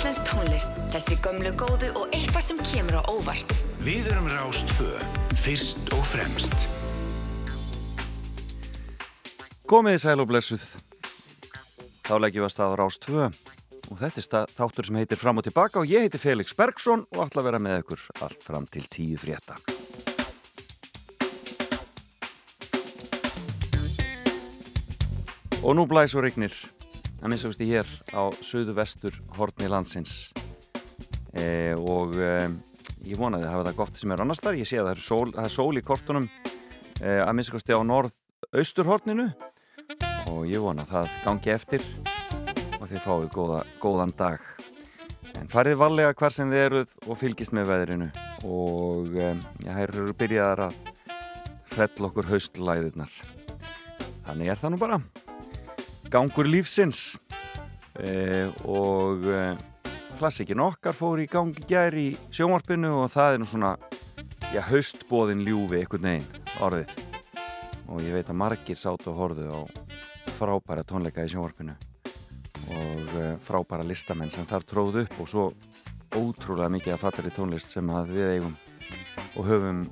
Íslensk tónlist, þessi gömlu góðu og eitthvað sem kemur á óvart. Við erum Rástvö, fyrst og fremst. Komiði sæl og blessuð. Þá leggjum við að staða Rástvö og þetta er stað, þáttur sem heitir Fram og tilbaka og ég heiti Felix Bergsson og ætla að vera með ykkur allt fram til tíu frétta. Og nú blæs og regnir að minnst ég hér á söðu vestur hortni landsins e, og e, ég vonaði að hafa það gott sem er annars þar. Ég sé að það er sól, það er sól í kortunum e, að minnst á norð-austurhortninu og ég vona að það gangi eftir og þið fáið góða, góðan dag. En farið varlega hvar sem þið eruð og fylgist með veðrinu og já, hér eru byrjaðar að hrell okkur haustlæðirnar. Þannig er það nú bara gangur lífsins. E, og e, klassikin okkar fór í gangi gæri í sjónvarpinu og það er nú svona já, haustbóðin ljúfi einhvern veginn orðið. Og ég veit að margir sátt og horðu á frábæra tónleika í sjónvarpinu og e, frábæra listamenn sem þar tróð upp og svo ótrúlega mikið að fattari tónlist sem við eigum og höfum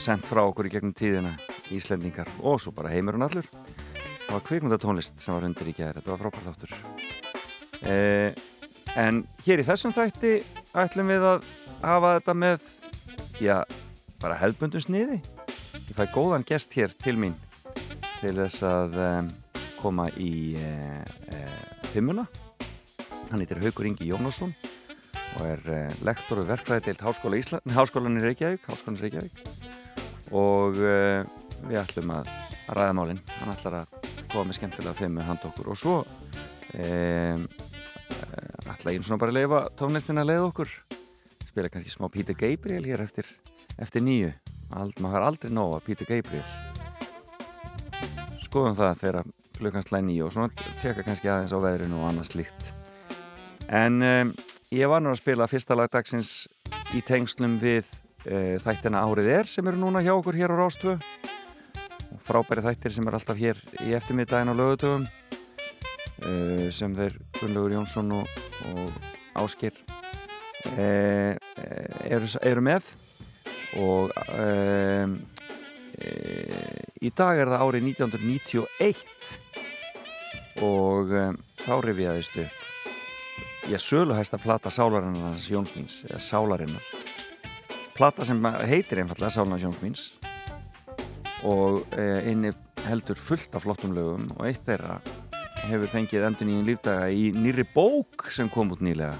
sendt frá okkur í gegnum tíðina Íslendingar og svo bara heimurinn allur það var kvikmyndatónlist sem var undir í gæðir þetta var frábært áttur eh, en hér í þessum þætti ætlum við að hafa þetta með já, bara hefðbundum sniði. Ég fæ góðan gest hér til mín til þess að um, koma í uh, uh, fimmuna. Hann heitir Haugur Ingi Jónasson og er uh, lektor og verkfræði til Háskóla Ísland, Háskólan í Reykjavík Háskólan í Reykjavík. Og við ætlum að ræða málinn hann ætlar að koma með skemmtilega fimm með hand okkur. Og svo um, ætla ég svona bara að leifa tónlistin að leiða okkur. Spila kannski smá Peter Gabriel hér eftir, eftir nýju. Ald, maður har aldrei nóga Peter Gabriel. Skoðum það þegar klukkanslega nýju og svona tjekka kannski aðeins á veðrinu og annað slíkt. En um, ég var nú að spila fyrsta lagdagsins í tengslum við uh, þættina Árið er sem eru núna hjá okkur hér á Rástvö frábæri þættir sem er alltaf hér í eftirmiddagin á lögutöfum uh, sem þeir Gunnlaugur Jónsson og, og Áskir uh, eru, eru með. Og uh, í dag er það árið 1991 og þá reviðaðistu ég söluhæsta plata Sálarinnar Jónsmíns eða Sálarinnar. Plata sem heitir einfallega Sálarinnar Jónsmíns og einni heldur fullt af flottum lögum og eitt þeirra hefur fengið endur nýjum lífdaga í nýri bók sem kom út nýlega.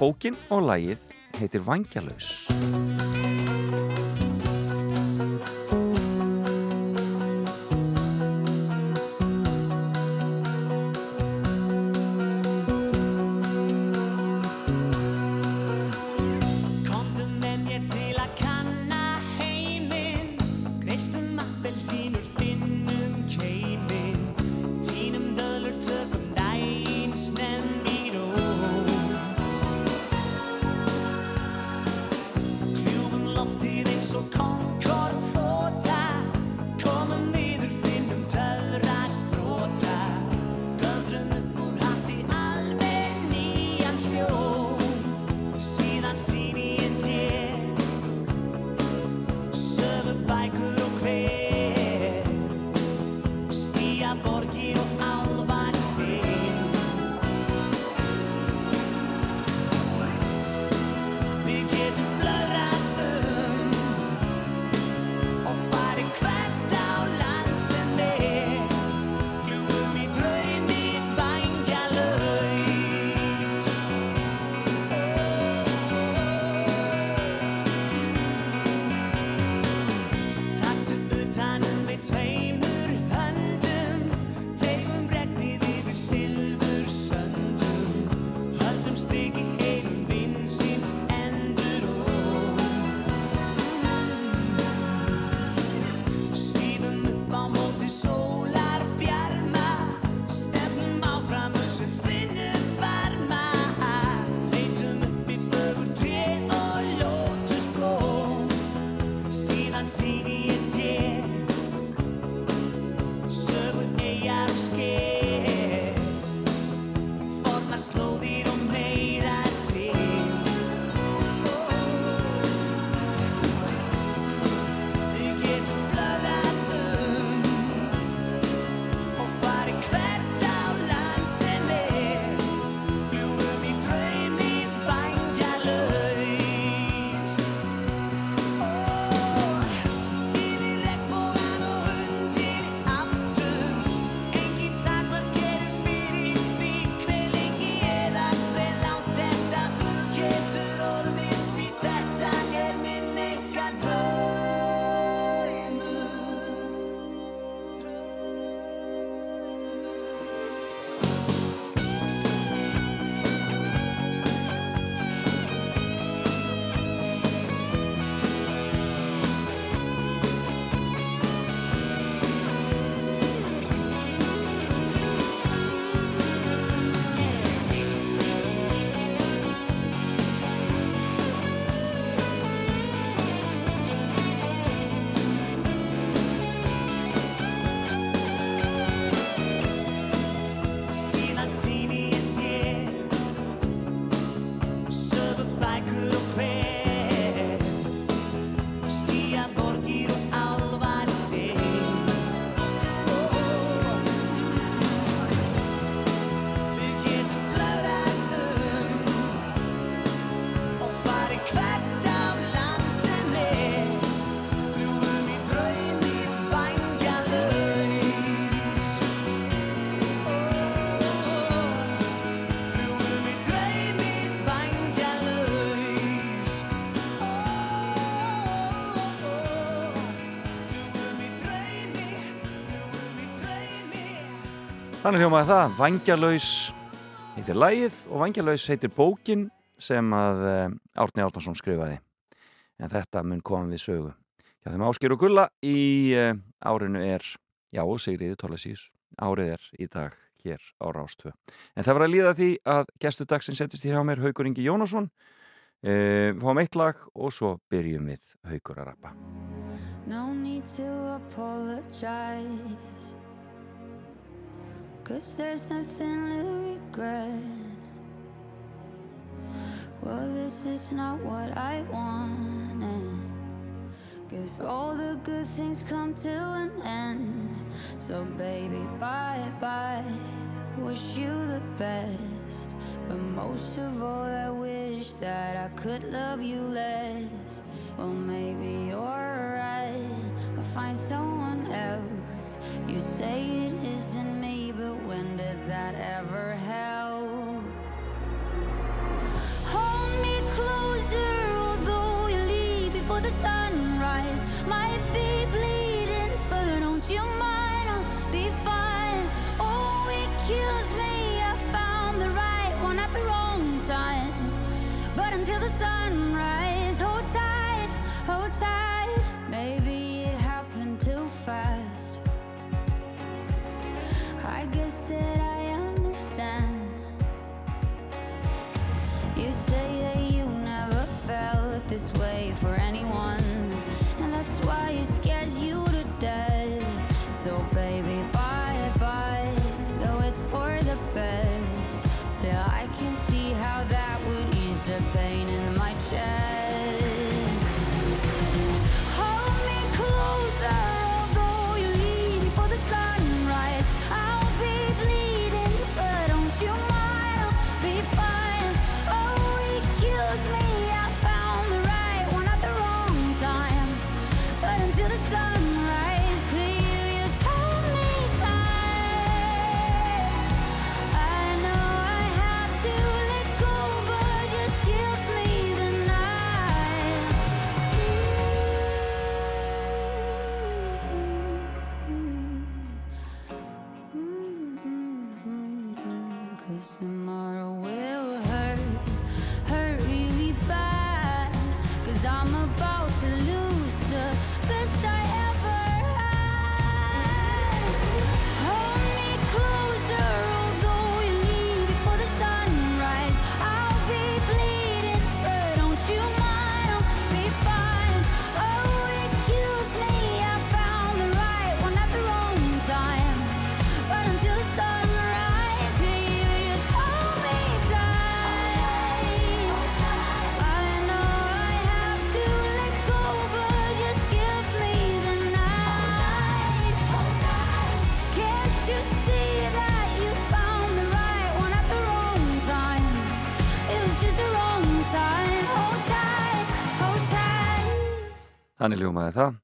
Bókin og lægið heitir Vangjalauðs Þannig hljómaði það, Vangjalauðs heitir lægið og Vangjalauðs heitir bókin sem að eh, Árni Árnarsson skrifaði. En þetta mun koma við sögu. Já, þeim ásker og gulla í uh, árinu er, já, Sigriði Tólasís, árið er í dag hér á Rástvö. En það var að líða því að gestu dagsinn settist hér á mér Haugur Ingi Jónasson. Uh, fáum eitt lag og svo byrjum við Haugur að rappa. No need to apologize Cause there's nothing to regret. Well, this is not what I wanted. Guess all the good things come to an end. So, baby, bye bye. Wish you the best. But most of all, I wish that I could love you less. Well, maybe you're right. I'll find someone else. You say it isn't me, but when did that ever help? Hold me closer, Cause I'm about to lose Þannig ljómaði það.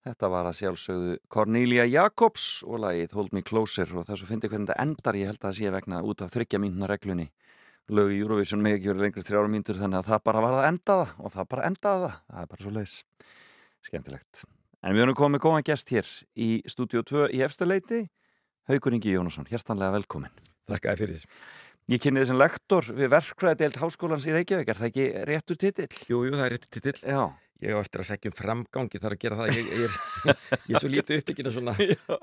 Þetta var að sjálfsögðu Cornelia Jacobs og lagið Hold Me Closer og þess að fyndi hvernig þetta endar ég held að það sé vegna út af þryggja mínuna reglunni lög í Eurovision með ekki verið lengri þrjára mínútur þannig að það bara var að enda það og það bara endaði það, það er bara svo leiðis skemmtilegt. En við höfum komið góðan gest hér í Studio 2 í efstaleiti Haugur Ingi Jónasson, hérstanlega velkomin. Þakka fyrir. Ég kynni þessum lektor við verkfræðdeild Háskólans í Reykjavík, er það ekki réttur titill? Jú, jú, það er réttu titill. Já, Ég á eftir að segja um framgangi þar að gera það. Ég, ég, er, ég er svo lítið upptekinn að svona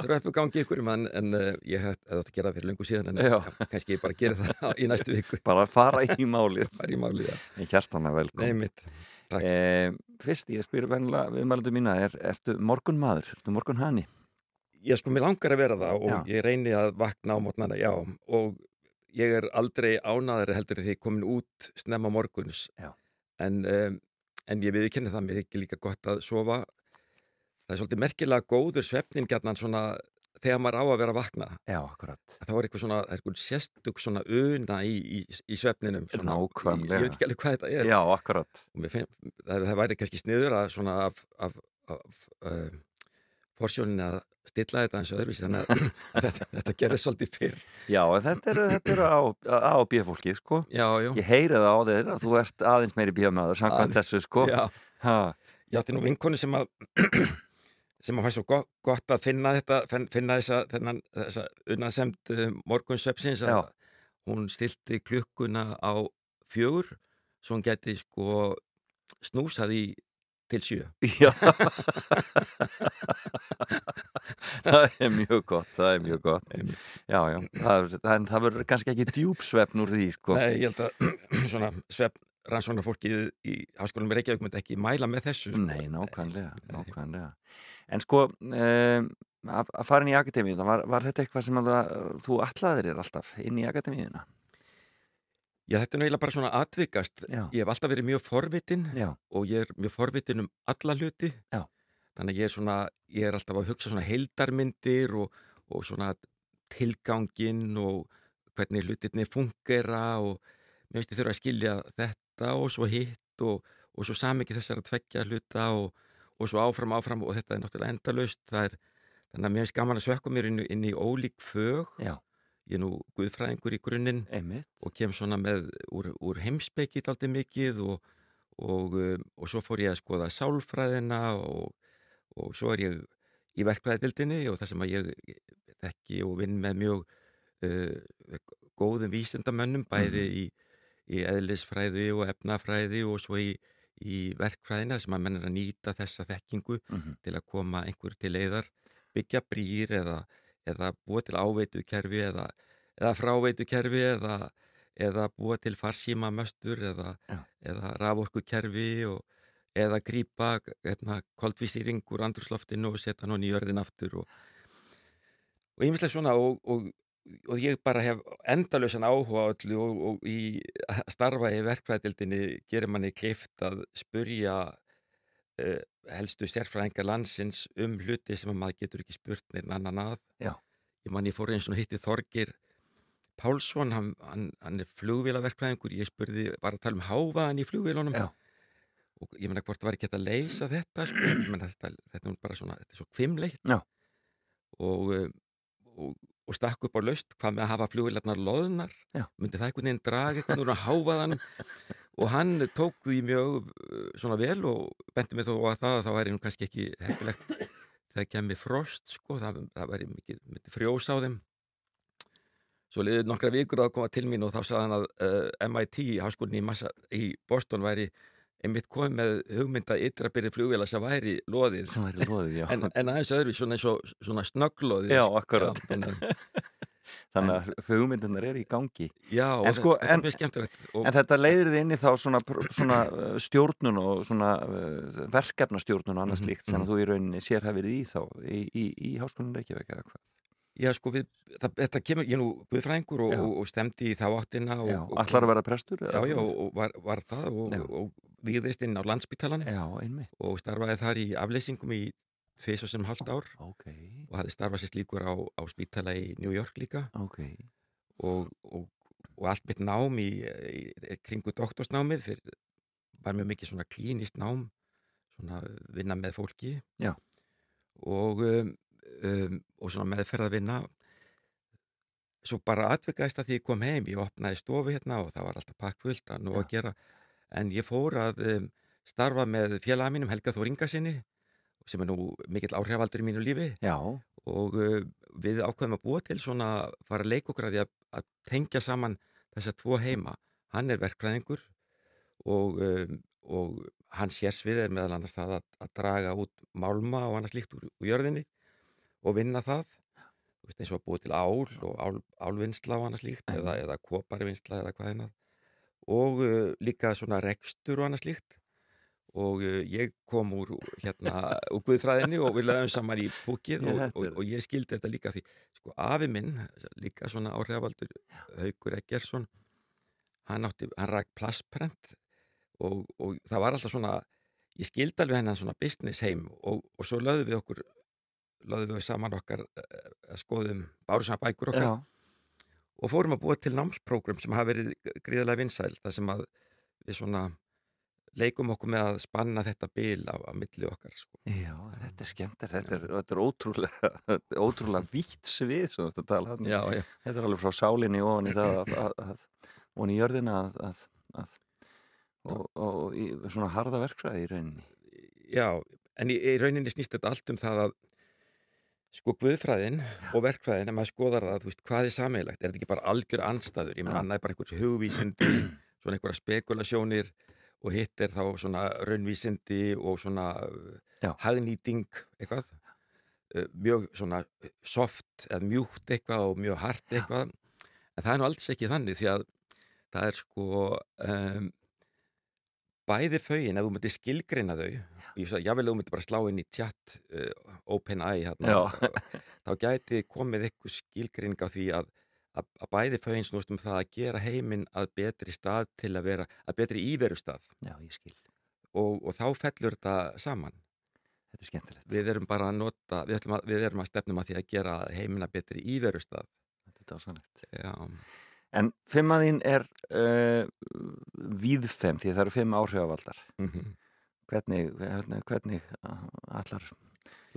dröpu gangi ykkur um en, en uh, ég hef átt að gera fyrir lengur síðan en ja, kannski ég bara gera það í næstu viku. bara fara í málið. Er í málið, já. Hérstanlega velkomin. Nei, mitt. Takk. Eh, fyrst, ég spyrir vennilega viðmældu mína, er, ertu morgun maður? Ertu morgun hani? Ég sko, mér langar að vera það og Já. ég reyni að vakna á mótnana, já. Og ég er aldrei ánaðari heldur en því komin út snemma morguns. Já. En, um, en ég viðkenni það, mér þykir líka gott að sofa. Það er svolítið merkilega góður svefnin gætnan svona þegar maður á að vera að vakna. Já, akkurat. þá er eitthvað svona, það er eitthvað sérstök svona una í, í, í svefninum svona, Nákvæmlega. ég veit ekki alveg hvað þetta er Já, akkurat. finn, það, það væri kannski sniður að svona af, af, af uh, forsjónin að stilla þetta eins og öðruvísi þannig að þetta, þetta gerði svolítið fyrr. Já, þetta eru, þetta eru á, á bíafólki, sko. já, já, Ég heyri það á þér að þú ert aðeins meiri bíamaður, samkvæmt þessu, sko. já. Ég átti nú vinkonu sem að sem að fæ svo gott, gott að finna þetta fin- finna þessa, þennan, þessa unnasemd morgunsvepsins að hún stilti klukkuna á fjögur svo hún geti sko snúsað í til sjö Já Það er mjög gott það er mjög gott Já, já, það, það, það verður kannski ekki djúpsvefn úr því sko. Nei, ég held að svona svepp rannsóknar fólkið í háskólanum í Reykjavík myndi ekki mæla með þessu sko. Nei, nákvæmlega, nákvæmlega En sko um, að, inn í akademíuna var, var þetta eitthvað sem að, þú allaðir er alltaf inn í akademíuna? Já, þetta er náttúrulega bara svona atvikast. Já, Ég hef alltaf verið mjög forvitin já, og ég er mjög forvitin um alla hluti. Já. þannig að ég er svona ég er alltaf að hugsa svona heildarmyndir og, og svona tilganginn og hvernig hlutirni fungera og mér finnst ég þurfa að skilja þetta og svo hitt og, og svo samikið þessar að tveggja hluta og, og svo áfram áfram og þetta er náttúrulega endalaust. Það er, þannig að mér finnst gaman að svekka mér inn, inn í ólík fög. Já, ég er nú guðfræðingur í grunninn og kem svona með úr, úr heimsbyggi alltaf mikið og, og, um, og svo fór ég að skoða sálfræðina og, og svo er ég í verkfræðildinni og það sem að ég þekki og vinn með mjög uh, góðum vísindamönnum bæði í, í eðlisfræði og efnafræði og svo í, í verkfræðina sem að menn er að nýta þessa þekkingu mm til að koma einhver til leiðar byggja brýr eða, eða búa til áveitu kerfi eða, eða fráveitu kerfi eða, eða búa til farsíma möstur eða, eða raforku kerfi og, eða grípa hérna, koldvísýring úr andrursloftinu og setja hann í jörðin aftur og og ýmislega svona og, og, og ég bara hef endalösan áhuga á öllu og, og í starfa í verkfræðildinni gerir manni klift að spurja uh, helstu sérfræðingar landsins um hluti sem að maður getur ekki spurt neinn annan að. Já. Ég man ég fór eins og hitti Þorgir Pálsson, hann, hann, hann er flugvélaverkfræðingur, ég spurði, var að tala um hávaðan í flugvélunum Já. og ég menna hvort var ekki hægt að leysa þetta, sko, menna þetta, þetta er bara svona, þetta er svo kvimleitt Já. og, um, og, og stakk upp á laust hvað með að hafa flugvélarnar loðnar, Já. myndi það einhvern veginn draga einhvern veginn á hávaðanum og hann tók því mjög uh, svona vel og benti mig þó að það að það væri nú kannski ekki heppilegt þegar kemur frost sko, það, það væri mikið, mikið frjós á þeim. Svo liðið nokkra vikur að koma til mín og þá sagði hann að uh, MIT, háskólinni í, Massa, í Boston, væri einmitt komið með hugmynda ytrabyrði flugvila sem væri loðið. Sem væri loðið, en, en aðeins öðru svona, og- svona snögglóðið Já, akkurat. Já, Þannig að hugmyndunar eru í gangi. Já En sko, en- er En þetta leiðir þið inn í þá svona, svona uh, stjórnun og svona uh, verkefnastjórnun og annað Mhm, slíkt sem mhm. þú í rauninni sérhæfir í þá í, í, í háskólanum Reykjavík eða hvað? Já, sko, við, það, þetta kemur, ég nú guðfræðingur og, og, og stemdi í þá áttina og, Já, allar að vera prestur? Já, já, og, var, var það og, viðist inn á einmitt. og starfaði þar í afleysingum í og sem halvt ár. Ok, og hafði starfað sér slíkur á, á spítala í New York líka. Ok. Og, og, og allt mitt nám í, í, í kringu doktorsnámið fyrir, var mjög mikið svona klínist nám svona vinna með fólki. Já. og um, um, og svona meðferð að vinna svo bara atvikaðist að því ég kom heim ég opnaði stofu hérna og það var alltaf pakkvöld að nú að gera. En ég fór að um, starfa með félaga mínum Helga Þór Ingarsinni sem er nú mikill áhrifaldur í mínu lífi. Já, og uh, við ákveðum að búa til svona fara að okkur að að, að tengja saman þessa tvo heima. Hann er verkfræðingur og, um, og hans sérsvið er meðal annars það að, að draga út málma og annars líkt úr, úr jörðinni og vinna það. Veist, eins og að búa til ál og ál, álvinnsla og annars líkt eða, eða koparvinnsla eða hvað einað og uh, líka svona rekstur og annars líkt og uh, ég kom úr hérna úr Guðfræðinni og við lögum saman í búkið og, og, og ég skildi þetta líka því sko afi minn, líka svona áhrifavaldur Haukur Eggersson hann átti, hann ræk plastprent og, og það var alltaf svona ég skildi alveg hennan svona business heim og, og svo lögðum við okkur lögðum við saman okkar eh, að skoðum báru saman bækur okkar já, og fórum að búa til námsprógram sem hafa verið gríðarlega vinsæl þar sem að við svona leikum okkur með að spanna þetta bil á, á milli okkar sko. já, þetta er skemmt þetta er, þetta er ótrúlega þetta er ótrúlega vítt svið sem þetta tala þarna. já, já. Þetta er alveg frá sálinni ofan í það að, að, að, ofan í jörðina að, að, að og, og í svona harða verkfræði í rauninni já, en í, í rauninni snýst þetta allt um það að sko guðfræðin og verkfræðin, ef maður skoðar það, þú veist, hvað er sammeilagt? Er þetta ekki bara algjör anstæður? Ég menn, Já. annað er bara einhvers hugvísindi, svona einhverja spekulasjónir og hitt er þá svona raunvísindi og svona Já. uh, hagnýting eitthvað. Uh, mjög svona soft eða mjúkt eitthvað og mjög hart eitthvað. En það er nú alls ekki þannig því að það er sko um, bæði fögin, ef þú myndir skilgreina þau ég sagði, jável þú myndir bara slá inn í chat uh, OpenAI hérna, Já. þá gæti komið eitthvað skilgreining á því að, að, bæði fögin snúst um það að gera heiminn að betri stað til að vera, að betri íveru stað Já, ég skil. og, og þá fellur þetta saman Þetta er skemmtilegt. við erum bara að nota, við, að, við erum að stefnum að því að gera heiminn að betri íveru stað Þetta er dásanlegt. Já, En fimmaðín er uh, víðfem því það eru fimm áhrifavaldar. mm Hvernig, hvernig, hvernig allar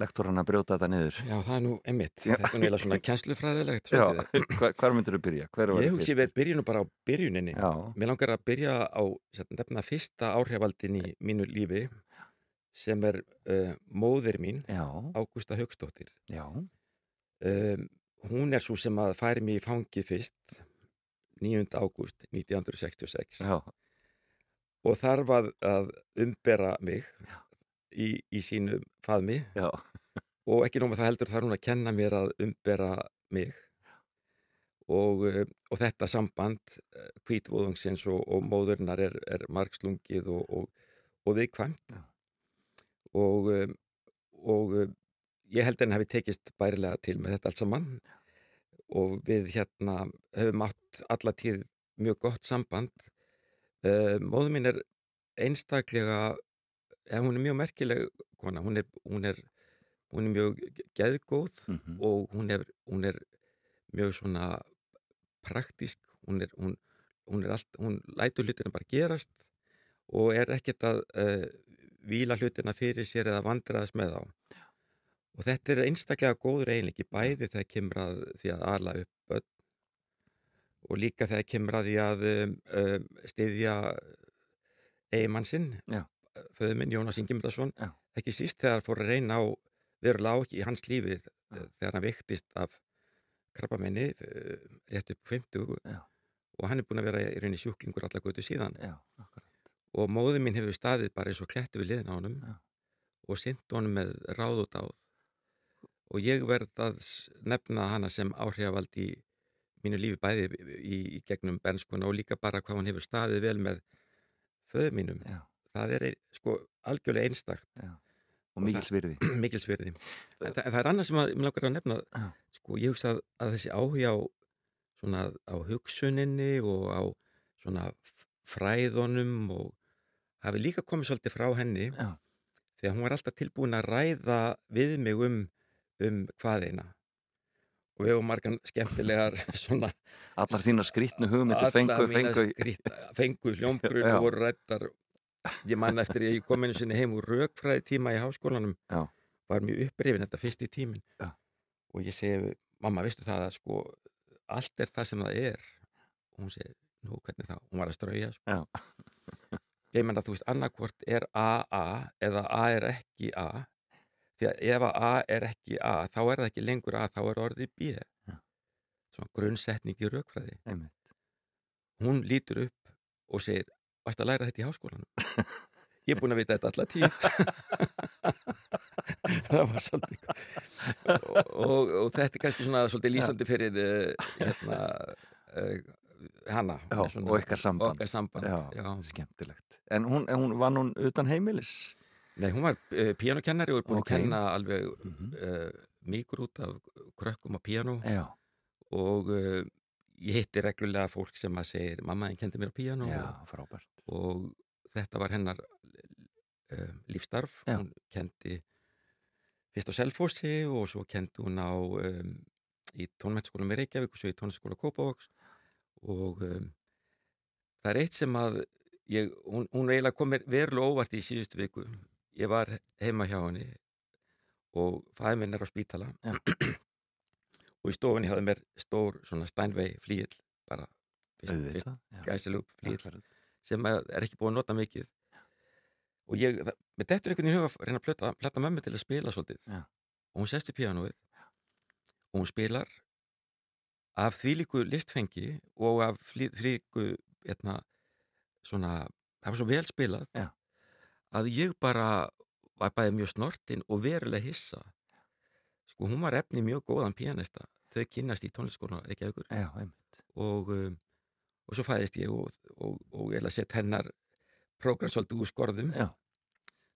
lektorinn að brjóta þetta niður? Já það er nú emitt, þetta er eiginlega svona kennslufræðilegt Já, hvar, hvar myndur þú byrja? Hver Ég hugsi við byrjum nú bara á byrjuninni. Já, Mér langar að byrja á nefna fyrsta áhrifaldin í mínu lífi sem er uh, móðir mín, já, Ágústa Haugstóttir. já, Um, hún er svo sem að færi mig í fangi fyrst 9. ágúst 1966 já, og þarf að, að umbera mig í, í sínu faðmi. Já, og ekki nóma það heldur þarf hún að kenna mér að umbera mig. Og, uh, og þetta samband kvítvóðungsins og, og móðurinnar er, er margslungið og, og, og viðkvæmt. Og, og um, ég held að henni hafi tekist bærilega til með þetta allt saman. Og við hérna höfum átt alla tíð mjög gott samband. Móður mín er einstaklega ja, hún er mjög merkileg kona, hún er, hún er, hún er mjög geðgóð mhm, og hún er, hún er mjög svona praktísk hún er, hún, hún er allt, hún lætur hlutina bara gerast og er ekkert að uh, víla hlutina fyrir sér eða vandraðast með þá og þetta er einstaklega góður eiginleiki bæði þegar kemur að því að ala upp börn og líka þegar kemur að því að um, um, styðja eigimann sinn Já. föðu minn Jónas Ingemyndarsson Já. ekki síst þegar fór að reyna á verulega á ekki í hans lífi Já. þegar hann vektist af krabbamenni uh, rétt upp 50 Já. og hann er búin að vera í rauninni sjúklingur alla götu síðan já, og móður mín hefur staðið bara eins og klettu við liðin á honum Já. og sint honum með ráð og dáð og ég verð að nefna hana sem áhrifavald í mínu lífi bæði í, í gegnum bernskuna og líka bara hvað hún hefur staðið vel með föðu mínum. Það er sko algjörlega einstakt. Og mikils virði. mikilsverði. En, það- en það er annað sem að, mér langar að nefna, Já. sko ég hugsa að, að þessi áhuga á, svona, á hugsuninni og á svona fræðunum og hafi líka komið svolítið frá henni því að hún var alltaf tilbúin að ræða við mig um, um hvaðina og við hefum margan skemmtilegar svona allar þína skrítnu hugmyndir fengu, fengu, fengu hljómgrunn Já. og voru rættar ég man eftir ég kom einu sinni heim úr rökfræði tíma í háskólanum Já. var mjög upprifin þetta fyrst í tímin Já. og ég segi, mamma, veistu það að sko allt er það sem það er og hún segi, nú hvernig þá hún var að strauja sko. Ég menna þú veist, annarkvort er AA eða A er ekki A því að ef að A er ekki A þá er það ekki lengur A, þá er orðið B Já. svona grunnsetning í rökfræði einmitt. hún lítur upp og segir varst að læra þetta í háskólanum ég er búin að vita þetta alla tíð það var svolítið og, og, og þetta er kannski svona svolítið lýsandi fyrir uh, hérna uh, hana Já, svona, og ykkar samband. okkar samband Já, já. skemmtilegt. En hún, hún var hún utan heimilis? Nei, hún var uh, píanokennari og er búin Ok. að kenna alveg Mhm. uh, mýgur út af krökkum á Já, og uh, ég hitti reglulega fólk sem að segir mamma þín kendi mér á já, og, og þetta var hennar uh, lífstarf Já. hún kendi fyrst á Selfossi og svo kendi hún á um, í tónmennskólanum í Reykjavík og svo í tónmennskóla Kópavogs og um, það er eitt sem að ég, hún, hún eiginlega kom mér verulega óvart í síðustu viku ég var heima hjá henni og fæði minn er á spítala Já. og í stofunni hafði mér stór svona Steinway flíil bara já. gæsilug flíil sem er ekki búið að nota mikið og ég, með dettur einhvern veginn í huga að reyna að plata, plata mömmu til að spila svolítið Já. og hún sest í píanóið og hún spilar af þvílíku listfengi og af þvílíku hérna, svona, það var svo vel spilað Já. að ég bara var bæði mjög snortin og verulega hissa sko hún var efni mjög góðan píanista. Þau kynnast í tónlistskóla ekki aukur Já, og, um, og svo fæðist ég og, og, og ég hef sett hennar prógram svolítið úr skorðum. Já.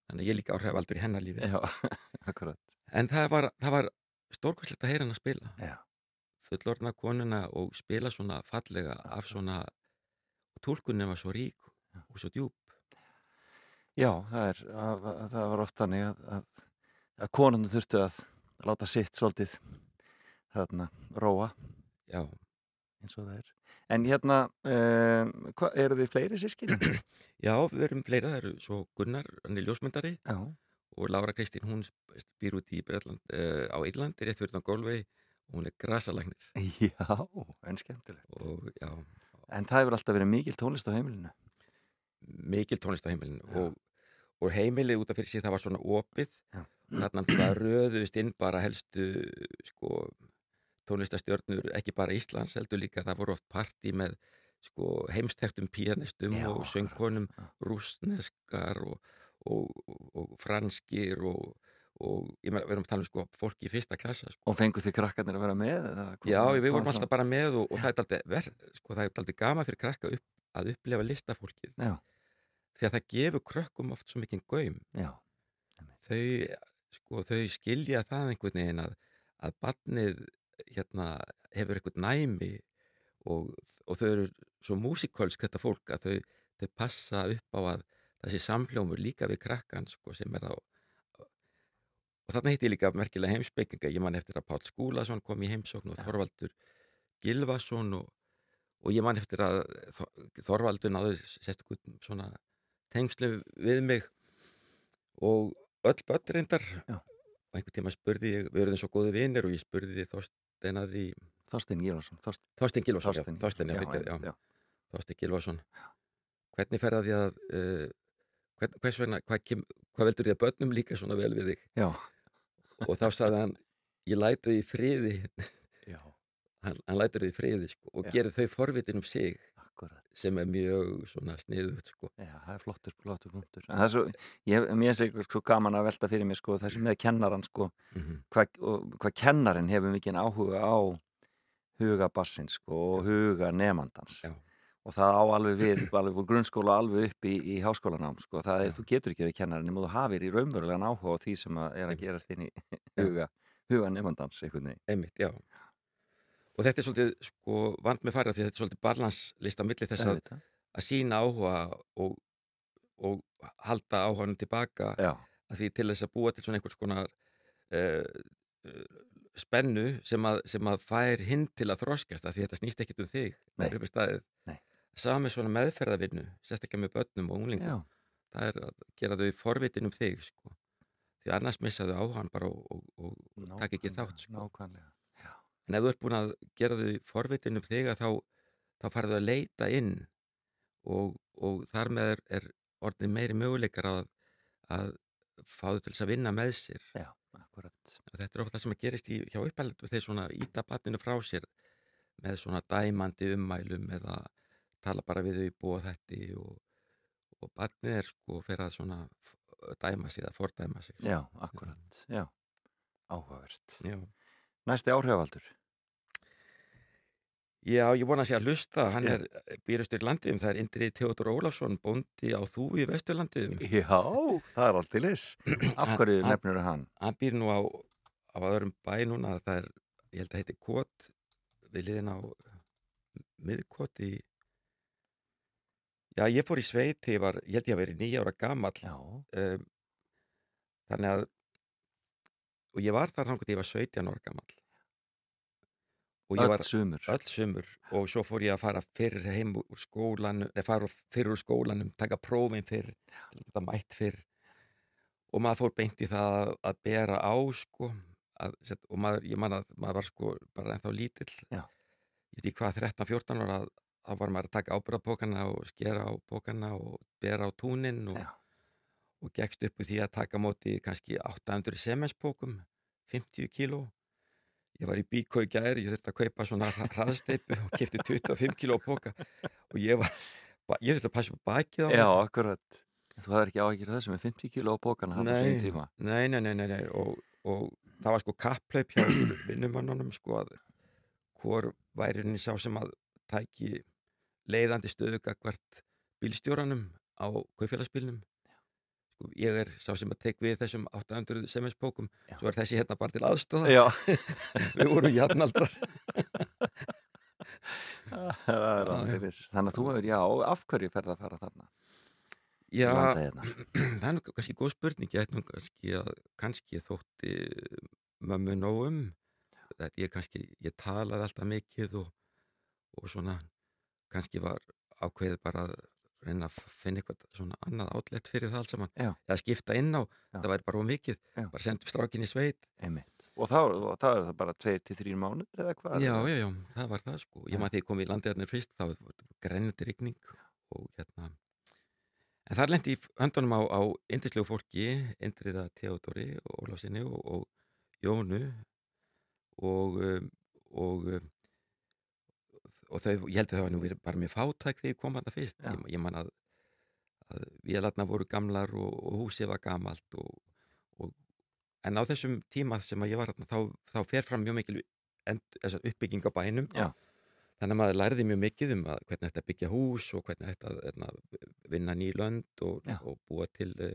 þannig að ég líka áhrif í hennar lífi. Já, en það var, var stórkvæslegt að heyra hann að spila. Já. fullorðna konuna og spila svona fallega af svona og tólkunin var svo rík og svo djúb Já, það, er, að, að, það var oft þannig að, að, að konunum þurftu að láta sitt svolítið þarna róa já, eins og það er. En hérna, um, hva, eru þið fleiri sískinni? já við erum fleira, það eru svo Gunnar, hann er ljósmyndari Já. og Lára Kristín, hún býr út í Breitland, uh, á Eirlandi, rétt fyrir á Gólvei og hún er grasalæknir Já, en skemmtilegt. og já, En það hefur alltaf verið mikil tónlist á heimilinu. mikil tónlist á heimilinu og, og heimilið út af fyrir sig það var svona opið Já. Þarna röðust inn bara helstu sko tónlistastjörnur, ekki bara Íslands heldur líka, það voru oft partí með sko heimstektum píanistum Já, og söngkonum rúsneskar og, og, og, og franskir og, og við erum að tala um sko fólki í fyrsta klassa sko. Og fengu þið krakkarnir að vera með? Já, við vorum svona- alltaf bara með og, og það er aldrei verð, sko það er aldrei gama fyrir krakka upp, að upplefa listafólkið. Já, því að það gefur krökkum oft svo mikinn gaum. Já, þau, sko, þau skilja það einhvern veginn að, að barnið hérna, hefur eitthvað næmi og, og þau eru svo músikölsk þetta fólk að þau, þau passa upp á að þessi samhljómur líka við krakkan sko, sem er á og þarna hitti ég líka merkilega heimsbygginga ég man eftir að Páll Skúlason kom í heimsókn og Þorvaldur Gilvason og, og ég man eftir að Þor- Þorvaldur náður sérstaklega svona tengslu við mig og öll börn reyndar. Já. og einhvern tíma spurði ég, við erum svo góði vinnir og ég spurði Þorstein að því Þorstein Gílason. Þorstein, Gilvason, Þorstein, Gilvason hvernig fer það því að uh, hvern, vegna, hvað, kem, hvað veldur því að börnum líka svona vel við þig? Já, og þá sagði hann, ég lætu því friði. Hann, hann lætur því friði sko, og gerir þau forvitin um sig akkurat. sem er mjög svona sniðut sko. Já, það er flottur, flottur punktur. En það er svo, ég, mér er svo gaman að velta fyrir mér sko, þessi með kennaran sko, mm hvað, og, hvað kennarin hefur mikið áhuga á huga bassin sko, og huga nefandans og það á alveg við alveg úr grunnskóla alveg upp í, í háskólanám sko. það er, Já. þú getur ekki verið kennarin þú hafir í raunverulegan áhuga á því sem að er að gerast inn í huga, huga nefandans einmitt, já og þetta er svolítið sko vant með fara því þetta er svolítið balanslist á milli þess að, að sína áhuga og, og halda áhuganum tilbaka því til þess að búa til svona einhvers konar uh, uh, spennu sem að, sem að fær hinn til að þroskast að því þetta snýst ekkit um þig. Sami svona meðferðavinnu, sérstaklega með börnum og unglingum, já, það er að gera þau forvitin um þig sko. því annars missaðu áhugan bara og, og, og taka ekki þátt sko. Nákvæmlega. En ef þú ert búin að gera þau forvitin um þig þá, þá farðu að leita inn og, og þar með er, er orðin meiri möguleikar að, að fá þau til þess að vinna með sér Já, akkurat. og þetta er ofta það sem að gerist í, hjá uppaldu þeir svona íta batninu frá sér með svona dæmandi ummælum eða tala bara við þau búa þetta og, og batnið er sko fyrir að svona dæma sig eða fordæma sig Já, akkurat. Já, áhugavert. Já. Næsti áhrifaldur. Já, ég vona að sé að hlusta, hann Já. er býrustur í landiðum, það er Indri Theodor Ólafsson, bóndi á þú í vesturlandiðum. Já, það er alltaf lis. Af hverju Hann- nefnir hann? Hann býr nú á, á öðrum bæ núna, það er, ég held að heiti Kot, við liðin á miðkot í, já, ég fór í sveit þegar ég var, ég held ég að vera nýja ára gamall, Já, um, þannig að, og ég var þar þannig að ég var 17 ára ég öll sumur. öll sumur og svo fór ég að fara fyrir heim úr skólanum, eða fara fyrir úr skólanum, taka prófin fyrir, þetta mætt fyrir og maður fór beint í það að, að bera á sko að, og maður, ég man að maður var sko bara ennþá lítill Já. ég veit ekki hvað 13-14 ára þá var maður að taka ábyrðapókana og skera á pókana og bera á túnin og, Já. Og gegst upp úr því að taka móti kannski 800 semenspókum 50 kíló ég var í bíkó í gæri, ég þurfti að kaupa svona hraðsteipu og kefti 25 kíló póka og ég var ég þurfti að passa upp bakið á mér. Já, akkurat. Þú hafði ekki áhyggjur af þessu með 50 kíló hann á Nei. sín tíma. Nei, nei, nei, nei, nei. Og, og það var sko kapplaup hjá vinnumannunum sko að hvor væri henni sá sem að tæki leiðandi stöðu gagvart bílstjóranum á kaupfélagsbílnum sko, ég er sá sem að tek við þessum 800 semenspókum Já. svo er þessi hérna bara til aðstóða Já, við vorum viss. Þannig að þú hefur, já, af hverju ferð að fara þarna? Já, hérna. það er nú kannski góð spurning ég ætti nú kannski að kannski þótti mömmu nóg um þetta ég kannski, ég talaði alltaf mikið og, og svona kannski var ákveðið bara að reyna að finna eitthvað svona annað átlegt fyrir það allt saman. Eða skipta inn á, Já. það væri bara of mikið. Já. bara sendum strákin í sveit. Einmitt. Og þá, og þá er það bara 2-3 mánuður eða hvað? já, já, já, það var það sko. Ég maður þegar ég kom í landiðarnir fyrst þá var grænandi rigning og hérna. En þar lendi í höndunum á, á indislegu fólki, Indriða Theodori og Ólafsinni og, og Jónu. Og um, og um, og þau, ég held að það var nú verið bara með fátæk þegar ég kom að það fyrst Já. ég, ég man að, að vélarna voru gamlar og, og húsið var gamalt og, og, en á þessum tíma sem að ég var þarna, þá, þá fer fram mjög mikil uppbygging á bænum Já. þannig að maður læriði mjög mikið um að hvernig þetta byggja hús og hvernig þetta hérna, vinna ný lönd og, búa til uh,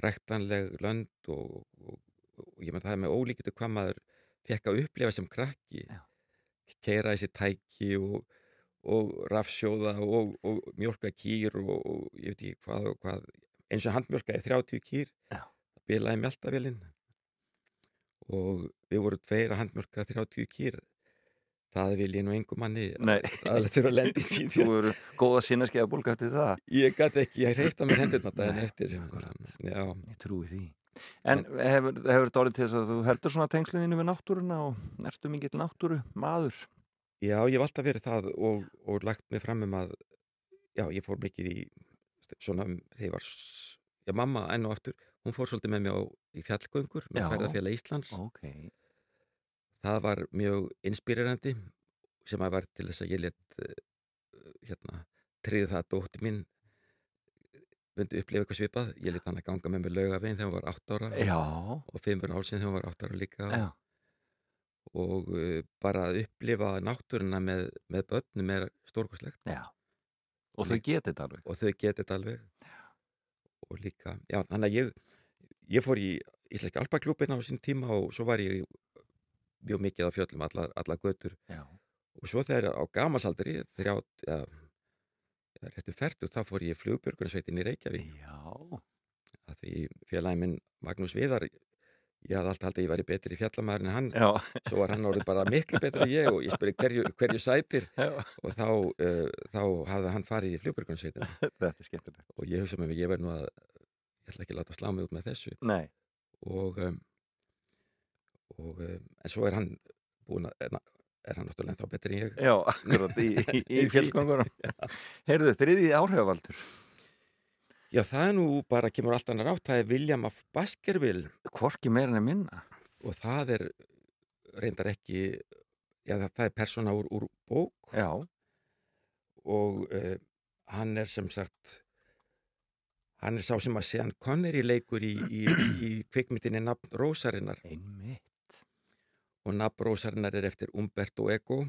rektanleg lönd og, og, og ég menn það er með ólíkitu hvað maður fekk að upplifa sem krakki Já. Keira þessi tæki og, og rafsjóða og, og mjólka kýr og, og ég veit ekki hvað og hvað eins og handmjólkaði 30 kýr Já. bilaði mjöltavélinn og við vorum tveir að handmjölka 30 kýr það vil ég nú engum manni að þurfa að lendi því Þú eru góða sinnaskeiða bólka eftir það. ég gæti ekki, ég reist á mér daginn Nei, eftir já, Ég trúi því. En hefur, hefur þetta orðið til þess að þú heldur svona tengsluðinu við náttúruna og ertu mikill náttúru maður? já, ég hef alltaf verið það og, og lagt mig fram um að já, ég fór mikið í svona, um, þegar ég var já, mamma enn og aftur, hún fór svolítið með mig á, í fjallgöngur með ferðarfélag Íslands Ok. það var mjög inspírerandi sem að var til þess að ég let uh, hérna, tryði það að dótti mín myndi upplifa eitthvað svipað ég let hann að ganga með mig laugavegin þegar hún var 8 ára Já. og 5 ára álsinn þegar hún var 8 ára líka Já. og uh, bara að upplifa náttúruna með, með börnum er stórkoslegt. Og þau getið þetta alveg. og þau getið þetta alveg og líka, já, þannig að ég ég fór í Íslenski Alpaklúbin á sín tíma og svo var ég mjög mikið á fjöllum allar, allar götur Já. og svo þegar á gamasaldri þrját, ja, réttu færtur þá fór ég í flugbjörgunarsveitin í Reykjavík Já. að því félagi minn Magnús Viðar ég hafði alltaf haldið að ég væri betri fjallamæður en hann Já. svo var hann orðið bara miklu betri en ég og ég spurði hverju, hverju sætir Já. og þá, uh, þá hafði hann farið í skemmtilegt. og ég hugsa með mig, ég verð nú að ég ætla ekki að láta slá mig út með þessu Nei. og, um, og um, en svo er hann búin að er, hann náttúrulega ennþá betri en ég Já, akkurat í, í, í fjallgöngunum. Heyrðu, þriðið áhrifaldur. já það er nú bara kemur allt annar átt það er William af Baskerville Hvorki meira en minna. og það er reyndar ekki já það, það er persóna úr, úr bók Já. og uh, hann er sem sagt hann er sá sem að Sean Connery leikur í, í, í kvikmyndinni nafn Rósarinnar Einmitt. Og nafn Rósarinnar er eftir Umberto Eco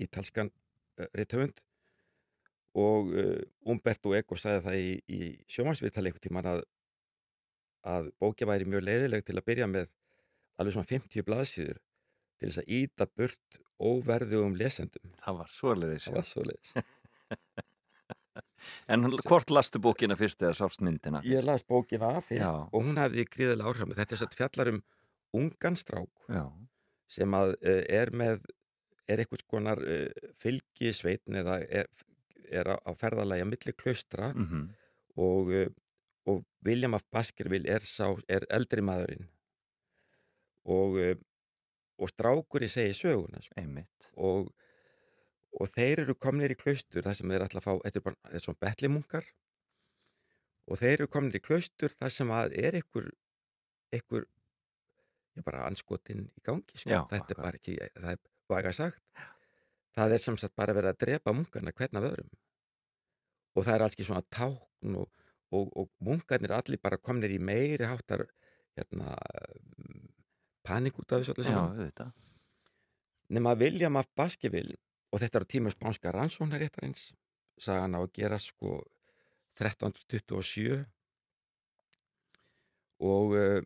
ítalskan uh, rithöfund og uh, Umberto Eco sagði það í, í sjómansviðtali eitthvað tíman að, að bókja væri mjög leiðileg til að byrja með alveg svona 50 blaðsíður til þess að íta burt óverðugum lesendum. Það var svoleiðis. Það var svo leiðis. En hvort lastu bókina fyrst eða sást myndina? Ég las bókina fyrst Já. og hún hafði gríðilega áhrif með þetta er satt fjallar um ungan strák Já. sem að uh, er með er eitthvað konar uh, fylgisveitn eða er, er á, á ferðalagi að milli klaustra Mm og, uh, og William af Baskerville er, sá, er eldri maðurinn og, og strákur í segi söguna sko. Og, og þeir eru komnir í klaustur þar sem þeir ætla að fá, er er svona betlimunkar og þeir eru komin í klaustur þar sem að er einhver einhver ég bara anskotin í gangi sko. Já, þetta er akkurat. bara ekki, það er vaga sagt. Það er sem sagt bara verið að drepa munkana hvern af öðrum. Og það er alls ekki svona tákn og, og, og munkarnir allir bara komnir í meiri háttar hérna panik út af þessu Já, saman. nema William af Baskerville og þetta eru tíma spánska rannsóknaréttarins sagan á að gera sko 1327 og uh,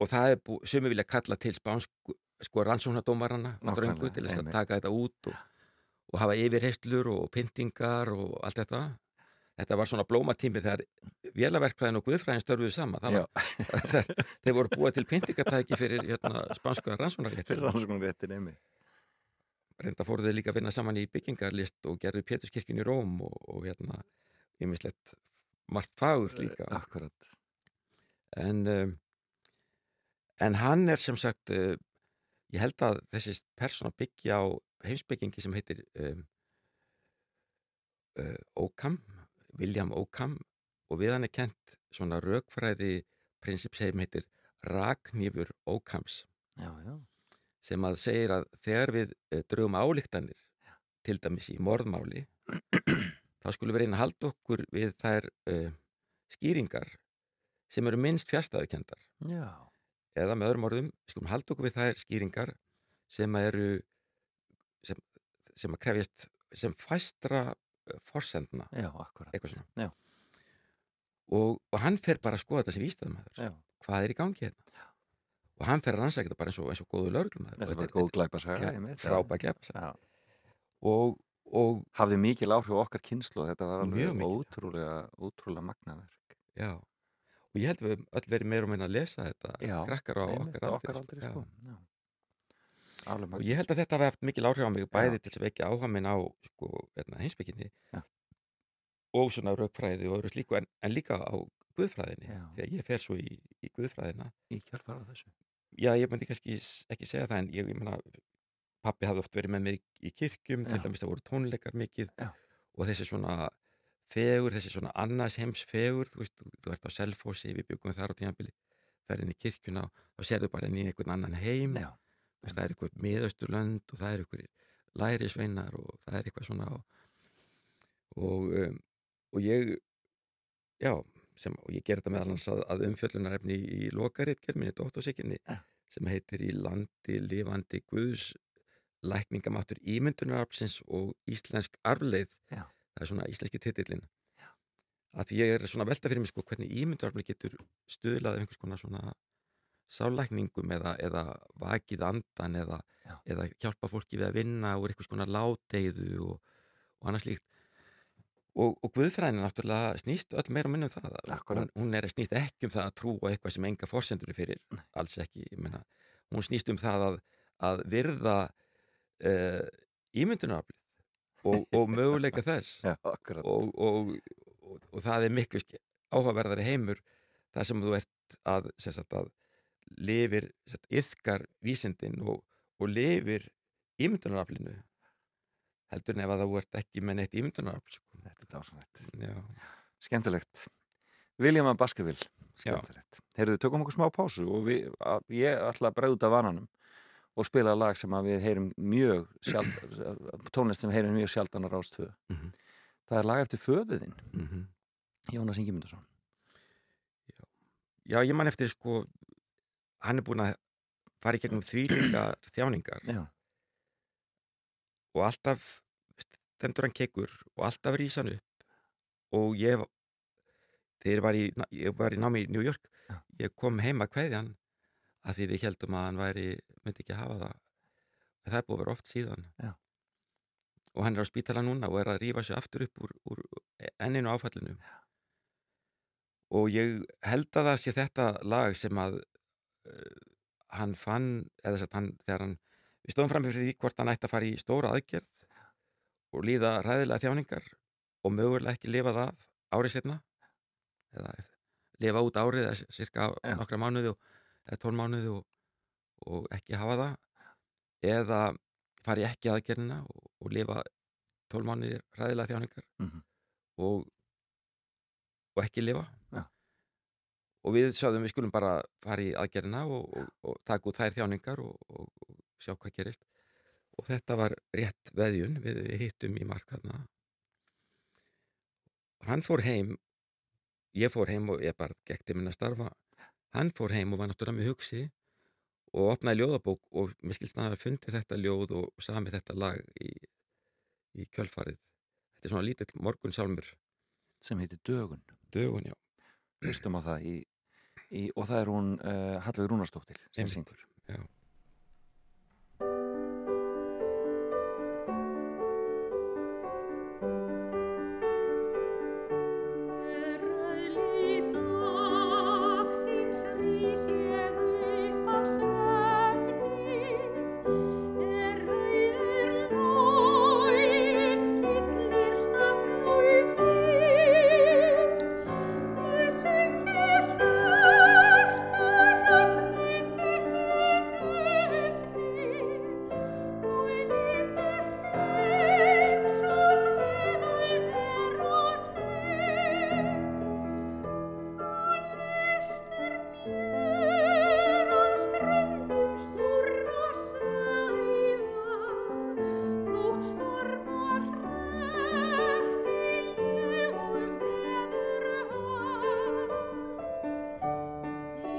og það er búið, sumi vilja kalla til spánsku sko rannsóknardómarana Nákvæmlega, ströngu til þess að taka þetta út og, og hafa yfirheyslur og pyntingar og allt þetta. Þetta var svona blómatími þegar vélaverkfræðin og guðfræðin störfuðu sama það var, þeir, voru búið til pyntingartæki fyrir hérna, spánska rannsóknaréttar Fyrir rannsóknum réttin einmi. reynda fóruð þið líka að vinna saman í byggingarlist og gerðu Péturskirkjun í Róm og, og hérna, ýmislegt margt fagur líka. Akkurat. en um, en hann er sem sagt uh, ég held að þessi persóna byggja á heimsbyggingi sem heitir um, uh, Occam William Occam og við hann er kent svona rökfræði prinsip sem heitir Ragnýfur Occams Já, já. sem að segir að þegar við uh, drögum álíktanir til dæmis í morðmáli þá skulum við reyna að halda okkur við þær uh, skýringar sem eru minnst fjárstæðukendar Já. Eða með öðrum orðum, við skulum halda okkur við þær skýringar sem eru sem, sem að krefjast sem fæstra uh, forsendna, Já, akkurat. Já. og, og hann fer bara að skoða þetta sem vístaðumæður Já. hvað er í gangi hérna og hann fer að rannsækja þetta bara eins og, eins og góðu lögreglumæður Þetta er bara góð glæpasaga. einmitt. frábæk glæpa Já. og, og Hafði mikil áhrif á okkar kynslu þetta var alveg ótrúlega, ótrúlega magnaverk. já og ég held við höfum öll verið meira og minna að lesa þetta Já, krakkar á Einmitt, okkar okkar sko. Já. sko. Alveg og ég held að þetta hafi haft mikil áhrif á mig bæði til þess að vekja áhuga minn á sko, hérna, heimsbygginni og svona raukfræði og öðru slíku en, en líka á guðfræðinni Já. þegar ég fer svo í, í guðfræðina Í kjálfara þessu. já, ég myndi kannski ekki segja það en ég, ég meina, pappi hafði oft verið með mig í kirkjum, til dæmis það voru tónleikar mikið Já. og þessi svona fegur, þessi svona annars heims fegur, þú veist, þú, ert á Selfossi, við byggum þar á tímabili ferðin í kirkjuna og þá sérðu bara inn í einhvern annan heim veist, það er einhver miðausturlönd og það er einhver lærisveinar og það er eitthvað svona og, og, um, og ég já, sem, og ég ger þetta meðal hans að, að umfjöllunarefni í, í lokaritgerð minni dóttarsikkinni Ja. sem heitir í landi lifandi guðs lækningamáttur ímyndunarafsins og íslensk arfleið Já. Það er svona íslenski titillin að því ég er svona velta fyrir mig sko hvernig ímyndunarafni getur stuðlað einhvers konar svona sálækningum eða, eða vakið andan eða, eða hjálpa fólki við að vinna úr einhvers konar láteiðu og, og annað slíkt. Og, og Guðfræðin náttúrulega snýst öll meira og um það. Akkúrat. hún, hún er snýst ekki um það að trúa eitthvað sem enga forsendur er fyrir, alls ekki. Ég meina, hún snýst um það að, að virða uh, ímyndunaraflið og, og möguleika þess Já, og, og, og, og það er miklu áhugaverðari heimur þar sem þú ert að, sagt, að lifir, sagt, yðkar vísindin og, og lifir ímyndunaraflinu heldur en ef að þú ert ekki með neitt ímyndunarafl sko. Þetta er Skemmtilegt. William af Baskerville. Skemmtilegt. Heyrðu, tökum okkur smá pásu og við, að, ég ætla að bregða út af vananum og spila lag sem við heyrum mjög sjald, tónlist sem við heyrum mjög sjaldan á Rástvö. Mhm. Það er lag eftir föðuðinn, mm Jónas Ingimundarsson. Já, ég man eftir sko hann er búin að fara í gegnum þvílingar þjáningar Já. og alltaf stendur hann kekur og alltaf rís hann upp og ég þegar ég var í, í námi í New York Já. ég kom heim að kveðja hann að því við heldum að hann væri myndi ekki hafa það en það er búið að vera oft síðan Já. og hann er á spítala núna og er að rífa sig aftur upp úr, úr enninu áfallinu Já. og ég held að það sé þetta lag sem að uh, hann fann eða þess að hann, þegar hann við stóðum fram fyrir því hvort hann ætti að fara í stóra aðgerð og líða ræðilega þjáningar og mögulega ekki lifa það árið setna eða lifa út árið eða cirka Já. nokkra mánuði og, eða tón mánuði og, og ekki hafa það eða fara í ekki aðgerðina og, og lifa tól mánuði ræðilega þjáningar Mhm. og og ekki lifa. Já. og við sagðum við skulum bara fara í aðgerina og, og, og taka út þær þjáningar og, og, og sjá hvað gerist. Og þetta var rétt veðjun við hittum í mark þarna. Hann fór heim ég fór heim og ég bara gekti minna starfa hann fór heim og var náttúrulega með hugsi og opnaði ljóðabók og mér skilst hann að fundi þetta ljóð og sami þetta lag í, í kjölfarið. Þetta er svona lítill morgunsálmur sem heitir Dögun. Dögun, já, hlustum á það í, í, og það er hún uh, Hallveig Rúnarsdóttir sem syngur. já.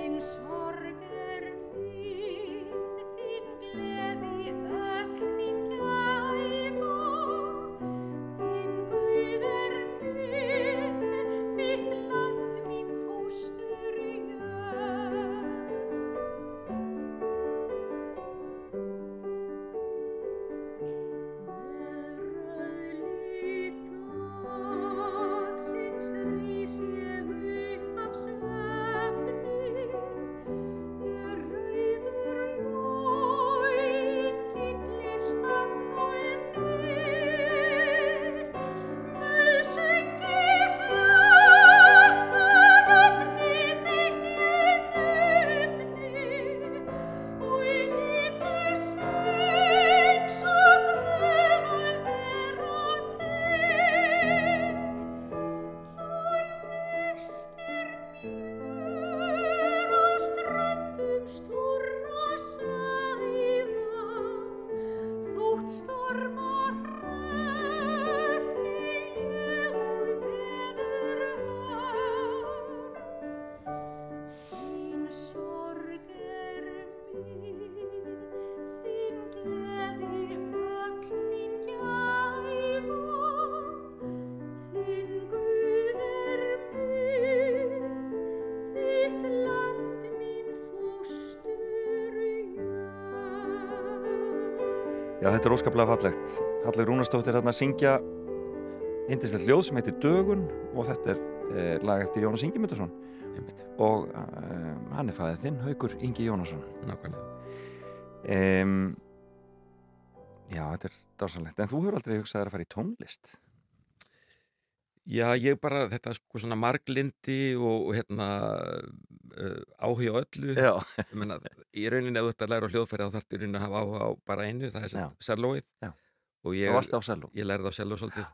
Þín sorg þetta er óskaplega fallegt. Hallveig Rúnarsdóttir er þarna að syngja indislegt ljóð sem heitir Dögun og þetta er uh, lag eftir Jónas Ingi Myndarsson og uh, hann er fæðið þinn, Haukur Ingi Jónasson. Nákvæmlega. Um, Já, þetta er dásanlegt en þú hefur aldrei hugsað þér að fara í tónlist? Já, ég bara, þetta er sko svona marglindi og, og hérna uh, áhuga á öllu. Ég meina, í rauninni að læra á hljóðfæri þá þarf í rauninni að hafa áhuga á bara einu það er sellóið. Og ég, á ég lærði á selló svolítið.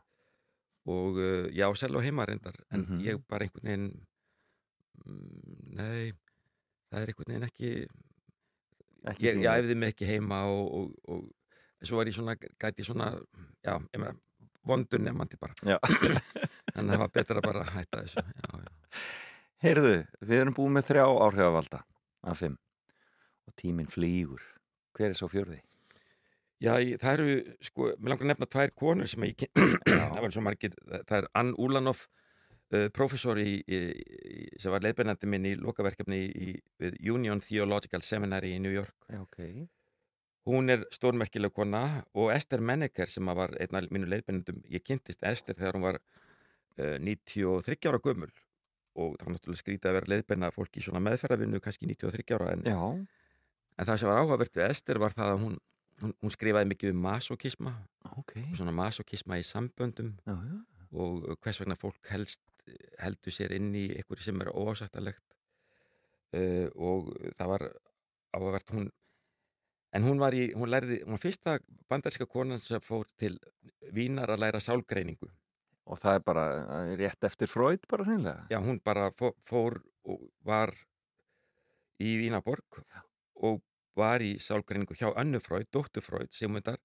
Og uh, já, selló heima reyndar en Mhm. ég bara einhvern veginn mm, nei það er einhvern veginn ekki Ekki ég, ég æfði mig ekki heima og, og, og svo var ég svona, gæti svona já, ég meina, vondur nefnandi bara. En það var betra að bara hætta þessu. Já, já. Heyrðu, við erum búið með þrjá áhrifavalda af fimm tíminn flýgur. Hver er svo fjörði? Já, ég, það eru, sko, mér langar að nefna tvær konur sem ég, það var svo margir, það er Ann Úlanoff, uh, professor í, í, sem var leiðbeinandi minn í lokaverkefni í, við Union Theological Seminary í New York. Já, ok. Hún er stórmerkileg kona og Esther Menneker sem var einn af mínu leiðbeinandum, ég kynntist Esther þegar hún var uh, 93 ára gömul. Og það var náttúrulega skrítið að vera leiðbeina fólki í svona meðferðavinnu kannski 93 ára en, Já, en það sem var áhugavert við Esther var það að hún, hún, hún skrifaði mikið um masokisma ok. Og svona masokisma í samböndum. Já, já, og hvers vegna fólk helst heldur sér inn í einhverju sem er óásættalegt uh, og það var áhugavert hún en hún var í, hún lærði, hún var fyrsta bandaríska konan sem fór til Vínar að læra sálgreiningu. Og það er bara eh, rétt eftir Freud bara hreinlega? Já, hún bara fó- fór og var í Vínaborg og var í sálgreiningu hjá Önnu Freud, dóttur Freud, Sigmundar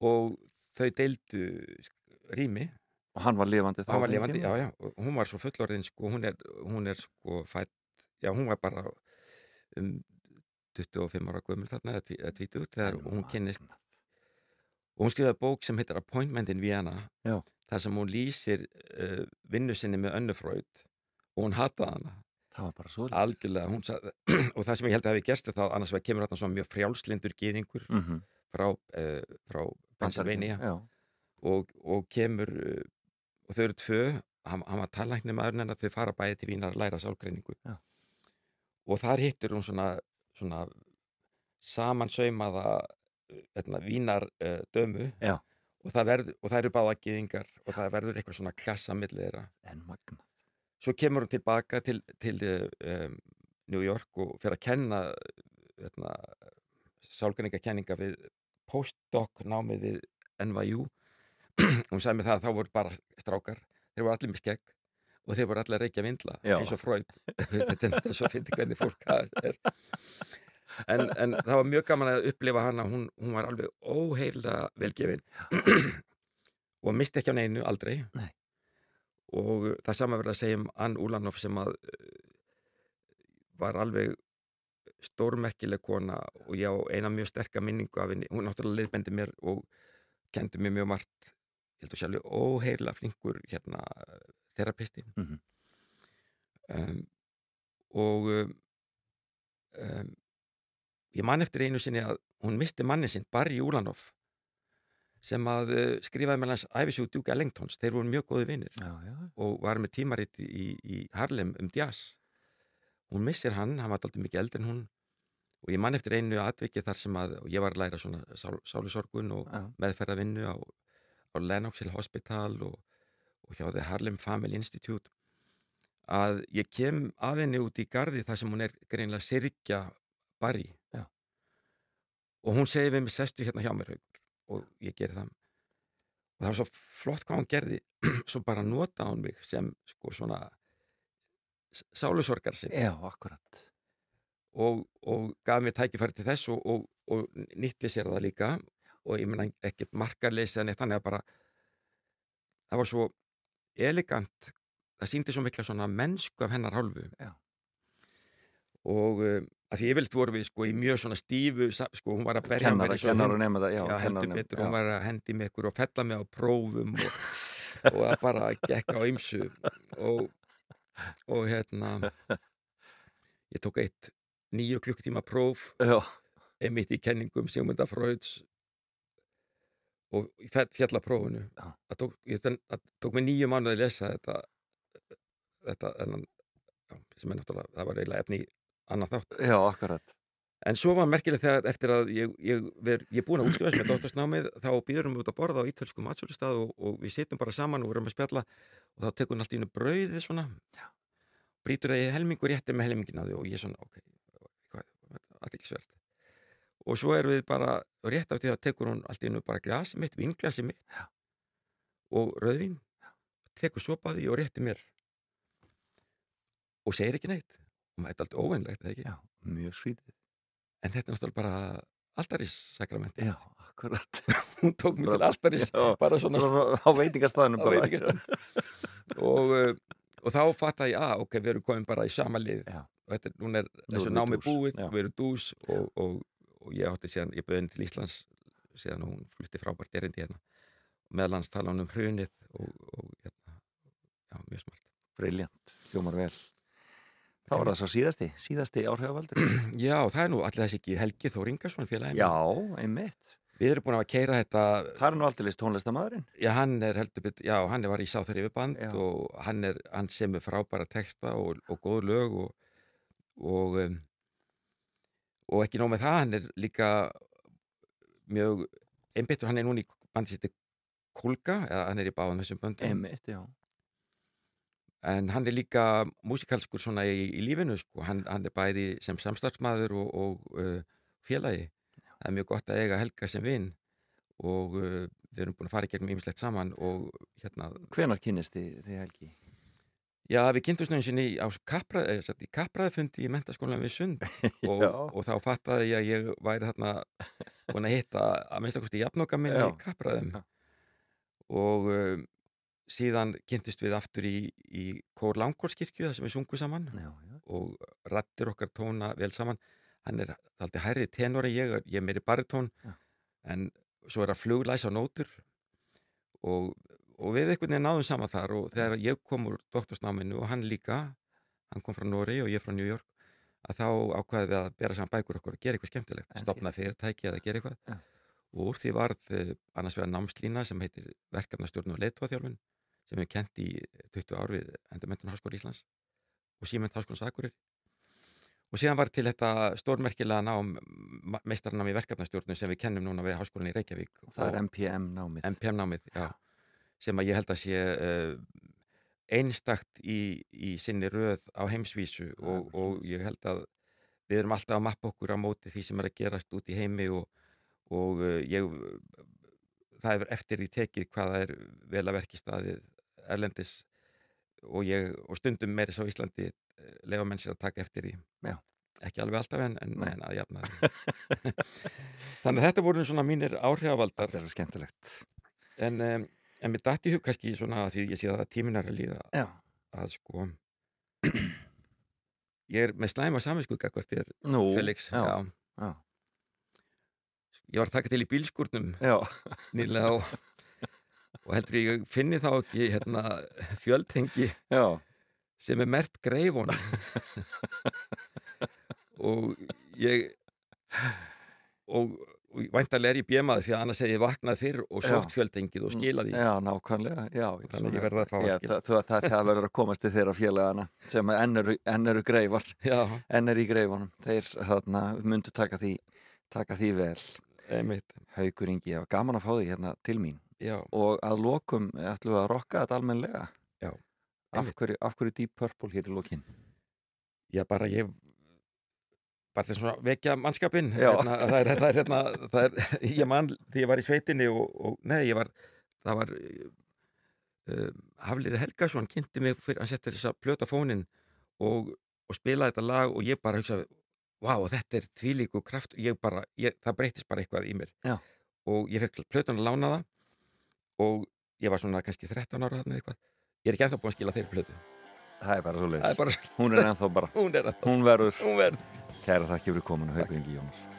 og þau deildu rými, og hann var lifandi þá hann var lifandi, já, já, og hún var svo fullorðin, sko, hún er, hún er sko fætt, já, hún var bara um 25 ára gömul þarna, eða tví- eða 20, þegar En hún magnað. og hún skrifaði bók sem heitir Appointment in Vienna Já. þar sem hún lýsir uh, vinnu sinni með Önnu Freud og hún hataði hana það var bara svo algjörlega hún sað, og það sem ég held að hafi gerst er þá annars vegar kemur þarna svona mjög frjálslindur gýðingur mm -hmm. frá, uh, frá Pennsylvania og, og kemur uh, og þau eru tvö hann, hann var talæknir maður en þau fara bæði til Vínar að læra sálgreiningu Já. og þar hittur hún svona, svona samansaumaða hérna, Vínar uh, dömu Já. og það, verð, og það eru báða gýðingar og það verður eitthvað svona klassa millir þeirra en magna svo kemur hún tilbaka til, til um, New York og fyrir að kenna hérna, sálgreiningakenninga við postdoc námið við NYU hún sagði mér það að þá voru bara strákar þeir voru allir með skegg og þeir voru allir að reykja vindla Já. eins og Freud. Þetta er svo fyndi hvernig fólk er. En, en það var mjög gaman að upplifa hana hún, hún var alveg óheila velgefin. Og misti ekki á neinu aldrei. Nei. Og uh, það sama verið að segja um Ann Úlanoff sem að uh, var alveg stórmerkileg kona og ég á eina mjög sterka minningu af henni, hún náttúrulega liðbendi mér og kendi mér mjög margt ég held að sjálf óheila flinkur hérna þerapisti Mhm. um, og um, ég man eftir einu sinni að hún misti manni sinn, Barry Úlanoff sem að uh, skrifaði með hans æfisjú Duke Ellingtons, þeir voru mjög góði vinnir og var með tímarit í, í Harlem um jazz. Hún missir hann, hann var alltaf mikið eldri en hún. Og ég man eftir einu atviki þar sem að og ég var að læra svona sál, sálusorgun og Já. meðferðavinnu á, á Lennox Hill Hospital og, og hjá The Harlem Family Institute. Að ég kem að henni út í gardi þar sem hún er greinlega sirkja Barry. Já. og hún segir við mig sestu hérna hjá mér haukur og ég geri það. Og það var svo flott hvað hún gerði svo bara nota hún mig sem sko svona sálusorgar sem já, akkurat. Og, og gaf mér tækifæri til þess og, og, og nýtti sér það líka. Og ég menna ekkert markarleysi eða neitt þannig að bara það var svo elegant. Það síndi svo mikla svona mennsku af hennar hálfu. Já. og um, að því yfirleitt voru við sko í mjög svona stífu sko hún var að berja betur, já. hún var að hendi með ykkur og fella mig á prófum og, og það bara gekk á ymsu og, og hérna ég tók eitt nýju klukktíma próf já, einmitt í kenningum Sigmundar Freuds og í fjall- fjallaprófinu Já. það tók, tók mig nýju mánuði að lesa þetta þetta enn, já, sem er náttúrulega það var eiginlega efni í annað þátt. Já, akkurat. En svo var merkilegt þegar eftir að ég, ég, ver, ég búin að útskrifast með dóttarsnámið þá býðurum við út að borða á ítölskum matsölustað og, og við sittum bara saman og vorum að spjalla og þá tekur hún allt í einu brauðið svona já. brýtur það í helmingu rétti með helmingin að því og ég svona, ok, allt ekki svert og svo erum við bara rétt af því að tekur hún allt í einu bara glasi mitt, vinglasi mitt já. og rauðvín tekur sopaði og rétti mér. Og segir ekki neitt og maður er alltaf óveinlegt, eða ekki? já, mjög skrítið En þetta er náttúrulega bara altarissakramenti. já, akkurat Hún tók mig til altaris, Já. bara svona Bara á veitingastæðinu á veitingastæðum. og, uh, og þá fatta ég, að ok, við erum komin bara í sama lið. Já. Og þetta, hún er Nú þessu við námi dús, búið, já. við erum dús og, og, og ég átti síðan, ég bauði henni til Íslands síðan hún flutti frábært erindi hérna. Meðal hans tala hún um hrunið og, og hérna, já, mjög smart. briljant, hljómar vel þá var það svo síðasti, síðasti áhrifavaldur. Já, það er nú allir þessi ekki Helgi Þór Ingarsson félagin. já, einmitt. Við erum búin að keira þetta það er nú aldrei list tónlistamæðurinn Já, hann er heldur betur, já, hann er var í Sáþur yfirband og hann er, hann semur frábæra texta og, og góð lög og og, um, og ekki nóg með það, hann er líka mjög einbyttur, hann er núna í bandi sitt Kulga, eða hann er í báðum þessum böndum. Einmitt, já en hann er líka músikalskur svona í, í lífinu, sko, hann, hann er bæði sem samstarfsmaður og, og uh, félagi það er mjög gott að eiga Helga sem vinn og uh, við erum búin að fara í gegnum ýmislegt saman og hérna, Hvenar kynnist þið, þið Helgi? já við kynntumst nú sinni á kappræð, eh, í mentaskólan við Sund og, og þá fattaði ég að ég væri þarna búin að hitta að minnst að kosti jafnoka minni Já. í kappræðum Já. og um, síðan kynntist við aftur í, í Kór Langórskirkju þar sem við sungum saman Já, já. og rattir okkar tóna vel saman. Hann er alltaf hærri tenor en ég ég er meiri baritón en svo er að fluglæsa nótur og, og við einhvern veginn náðum saman þar og þegar ég kom úr doktorsnáminu og hann líka hann kom frá Nóri og ég frá New York að þá ákvaðum við að bera saman bækur okkur og gera eitthvað skemmtilegt, stopna fyrirtæki eða gera eitthvað. Já. og úr því varð eh, annars vegar námslína sem heitir verkefnastjórn og leitóðþjálfun sem við kent í 20 ár við Endurmentun Háskóla Íslands og Síment Háskólas Akurir og síðan var til þetta stórmerkilega nám meistarnám í verkefnastjórnu sem við kennum núna við Háskólan í Reykjavík Það er og MPM námið. MPM námið já, sem að ég held að sé uh, einstakt í, í sinni röð á heimsvísu og, og ég held að við erum alltaf að mappa okkur á móti því sem er að gerast út í heimi og, og uh, ég það er eftir í tekið hvaða er vel að verki staðið erlendis og, ég, og stundum meiri svo Íslandi lefa menn sér að taka eftir í Já. ekki alveg alltaf en, en, en að jafna þannig að þetta voru svona mínir áhrifavaldar Þetta er svo skemmtilegt. en, um, en mér dætti hug kannski svona því ég sé að tíminn er að líða Já. að sko ég er með slæma saminsku gagvart þér. Felix Já. já. Ég var að taka til í bílskúrnum Já. nýlega og, og heldur ég finni þá ekki hérna, fjöldhengi Já. sem er mert greifunum og ég og, og væntalega er ég bjemaði því að annars hefði ég vaknað fyrr og sótt fjöldhengið og skilað því Já, nákvæmlega. Já. Þannig ég verð að fá að skila. það, það, það, verður að komast til þeirra félagana sem enn eru, enn eru greifar, já, enn eru í greifunum. Þeir þarna, myndu taka því, taka því vel. Haukur Ingi, það var gaman að fá því hérna til mín. Já, Og að lokum ætlum við að rokka þetta almennilega. Já, Af hverju, af hverju Deep Purple hér í lokin? já bara ég bara þess að vekja mannskapin hérna, það er, það er, hérna, það er ég man því ég var í sveitinni og, og nei, ég var það var uh, Hafliði Helgason kynnti mig fyrir að setja þessa plöta fónin og, og spila þetta lag og ég bara hugsa vá, þetta er þvílíku kraft. Ég bara, ég, það breytist bara eitthvað í mér. Já. og ég fekk plötun að lána það og ég var svona kannski 13 ára þarna eitthvað ég er ekki ennþá búin að skila þeirri plötu Það er bara svo bara, Hún er ennþá bara, hún er að hún verður. hún verð Kæra þakki fyrir kominu, Haukur Ingi Jónas.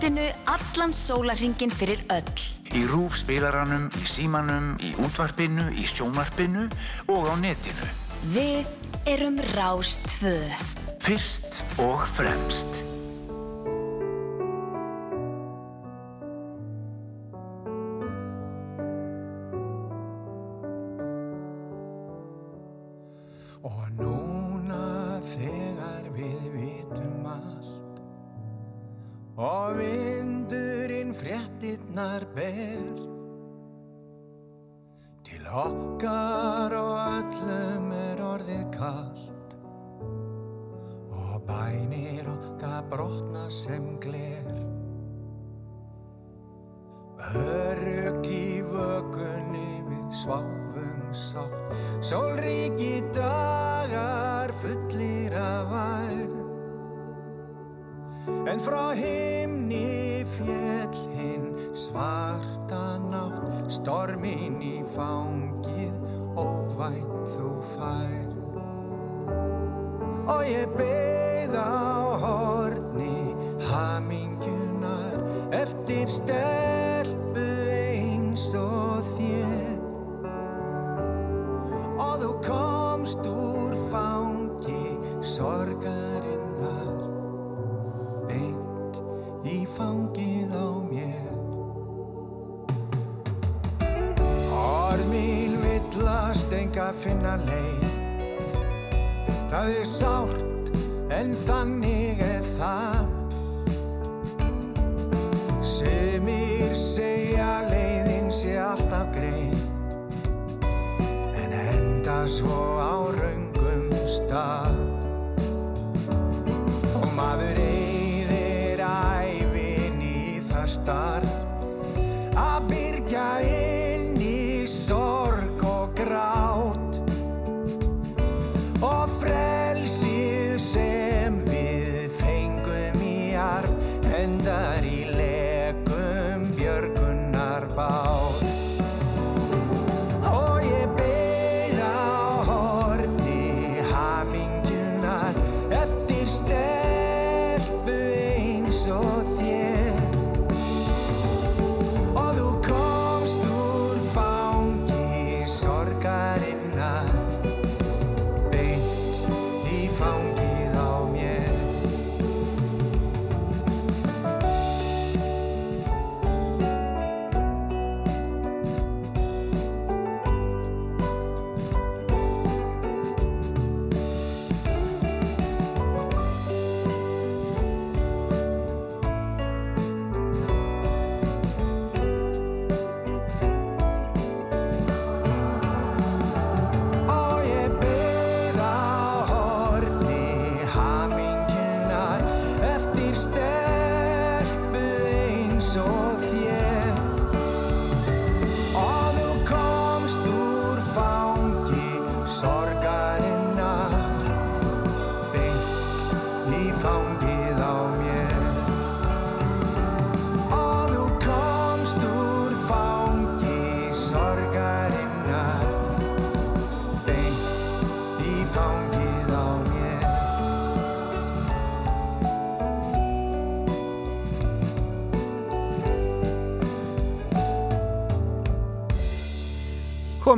Loftinu allan sólarhingin fyrir öll. Í rúf spilaranum, í símanum, í útvarpinu, í sjónvarpinu og á netinu. Við erum Rástfö. Fyrst og fremst. Sváfum sátt. Sólríki dagar fullir af vær. En frá himni fjell hinn svarta nátt. Stormin í fangið óvænt þú fær. Og ég beið á horni hamingjunar eftir stelpu komst úr fangi sorgarinnar. Beint í fangið á mér. Orðmín villast enga finna leið. Það er sárt en þannig er það. Sumir segja leiðin sé alltaf greið. En enda svo á það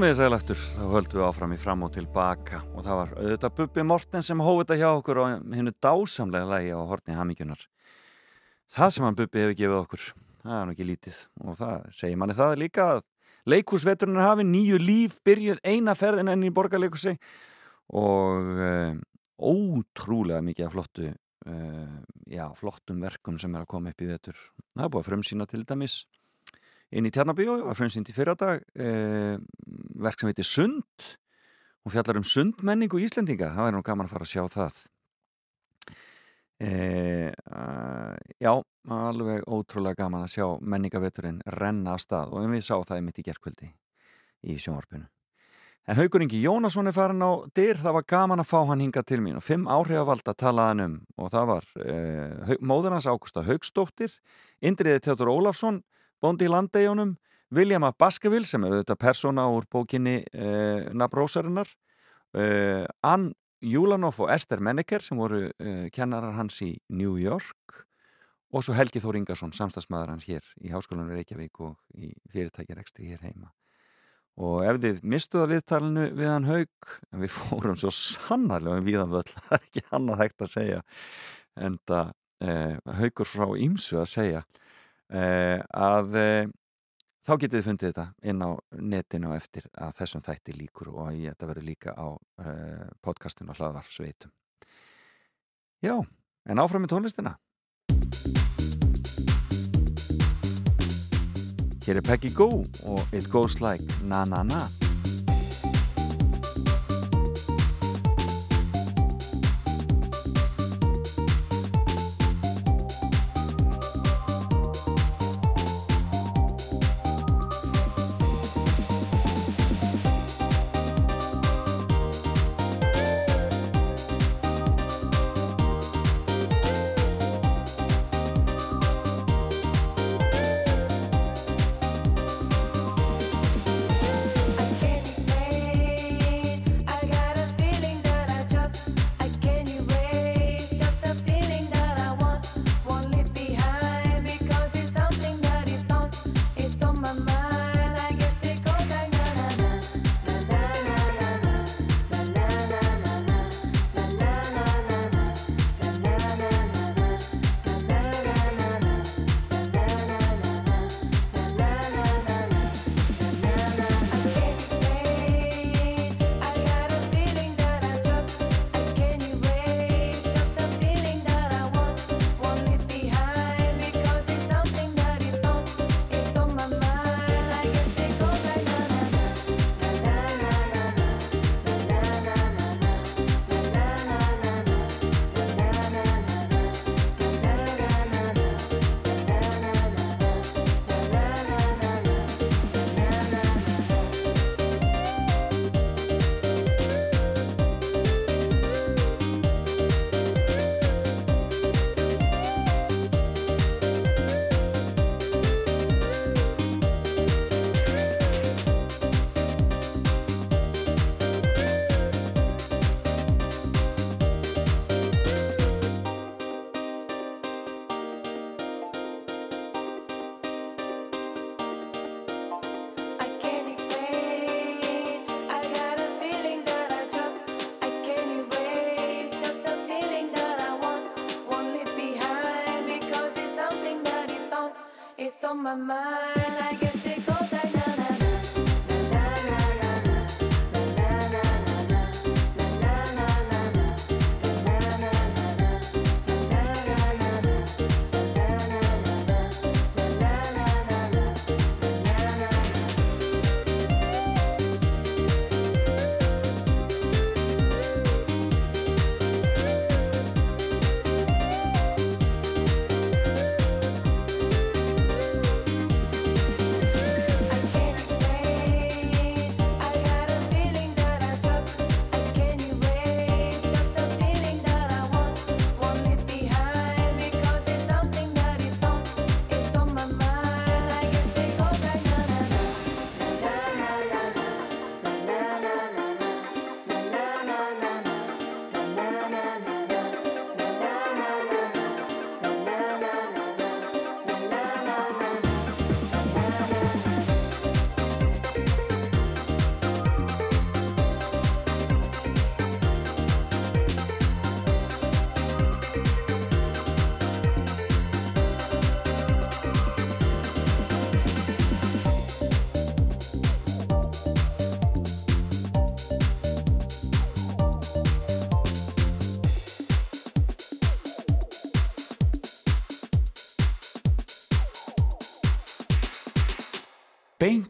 Komið þið sæl aftur, þá höldum við áfram í fram og tilbaka og það var auðvitað Bubbi Morten sem hófið þetta hjá okkur á hennu dásamlega lægi á horni hamingjunar. Það sem hann Bubbi hefur gefið okkur, það er nú ekki lítið og það segir manni það líka að leikúsveturinn er hafið nýju líf byrjuð eina ferðin enn í borgarleikusi og um, ótrúlega mikið af flottu, um, já, flottum verkum sem er að koma upp í vetur. Það er búið að frumsýna til dæmis inn í Tjarnabíó, var frumsýnd í fyrradag eh, verk sem heitir Sund. Hún fjallar um sundmenningu Íslendinga, það væri nú gaman að fara að sjá það. Eh, uh, já alveg ótrúlega gaman að sjá menningaveturinn renna af stað og við sá það í mitt í gerðkvöldi í sjónvarpinu. En Haugur Ingi Jónasson er farin á dyr, það var gaman að fá hann hinga til mín og fimm áhrifavald að tala hann um og það var eh, móður hans Ágústa Haugstóttir Indriði Tjóttur Ólafsson bóndi í landeigjónum, William A. Baskerville sem er auðvitað persóna úr bókinni eh, Nabrósarinnar eh, Ann Júlanoff og Esther Menneker sem voru eh, kennarar hans í New York og svo Helgi Þór Ingarsson, samstagsmaður hans hér í Háskólanur Reykjavík og í fyrirtækjarekstri hér heima og ef þið mistuða viðtalinu við hann haug en við fórum svo sannarlega um viðan völl, það er ekki annað hægt að segja en það eh, haugur frá Ímsu að segja að eh, þá getið þið fundið þetta inn á netinu á eftir að þessum þætti líkur og ég þetta verður líka á eh, podcastinu á hlaðvarpsveitum Já, en áfram með tónlistina. Hér er Peggy Goo og It Goes Like Na Na Na it's on my mind. I guess it goes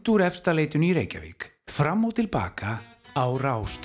Beint úr efstaleitun í Reykjavík. Fram og tilbaka á Rás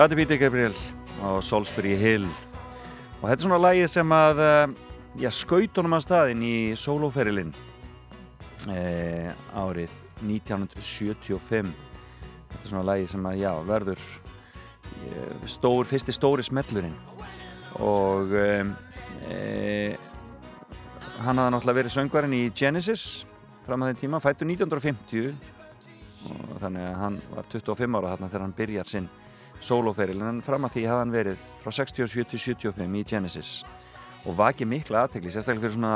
Já, þetta er Píti Gabriel á Salisbury Hill. Og þetta er svona lagið sem að eh, já, skaut honum að staðinn í soloferilinn eh, árið 1975 þetta er svona lagið sem að já, verður eh, stór, fyrsti stóri smellurinn. Og eh, eh, hann hafði náttúrulega verið söngvarinn í Genesis fram að þeim tíma, fættu 1950 og þannig að hann var 25 ára þarna þegar hann byrjar sinn soloferil en fram að því hafði hann verið frá 67 til 75 í Genesis. Og vakið mikla aðtekli, sérstaklega fyrir svona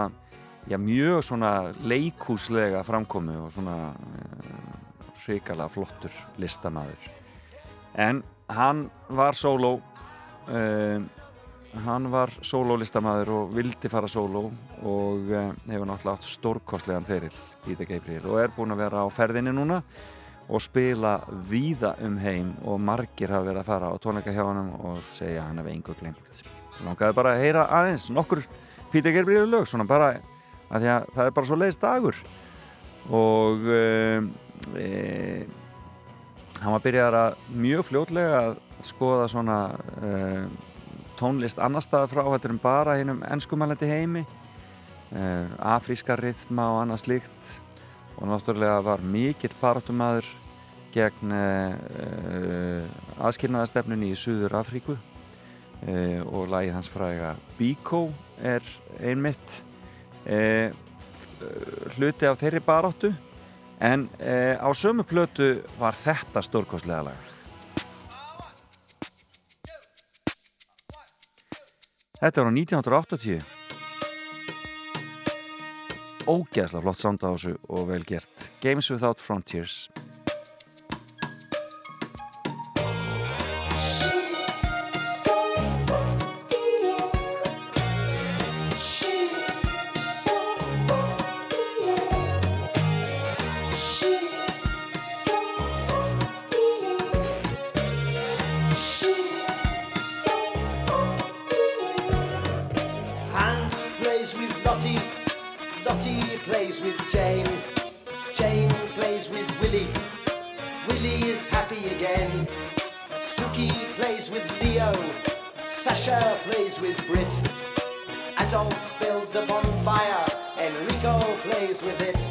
já, mjög svona leikúslega framkomu og svona uh, hrikalega flottur listamæður en hann var solo uh, hann var sololistamæður og vildi fara solo og uh, hefur náttúrulega átt stórkostlegan feril Peter Gabriel og er búinn að vera á ferðinni núna og spila víða um heim og margir hafa verið að fara á tónleika hjá hann og segja að hann hefði einhver glemt langaði bara að heyra aðeins nokkur Peter Gabriel lög svona bara að að það er bara svo leiðist dagur. Og um, e, hann var byrjar að mjög fljótlega að skoða svona e, tónlist annar staða frá heldur en bara hinnum ennskumælandi heimi e, afríska rithma og annað slíkt og náttúrulega var mikill baráttumadur gegn uh, aðskilnaðastefnunni í Suður Afríku uh, og lagið hans fræga Biko er einmitt uh, hluti af þeirri baráttu. En á sömu plötu var þetta stórkostlega lag. Þetta var á 1980 ógeðslega flott sound á þessu og vel gert. Games Without Frontiers Adolf builds a bonfire, Enrico plays with it.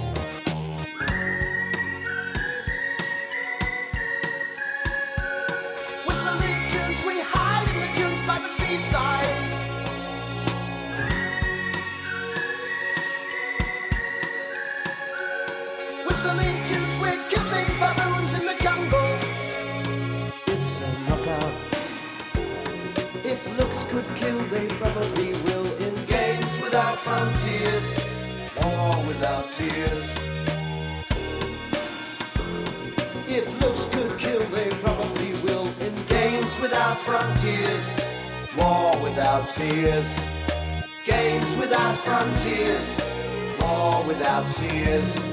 They probably will. In games without frontiers, war without tears. If looks could kill, they probably will. In games without frontiers, war without tears. Games without frontiers, war without tears.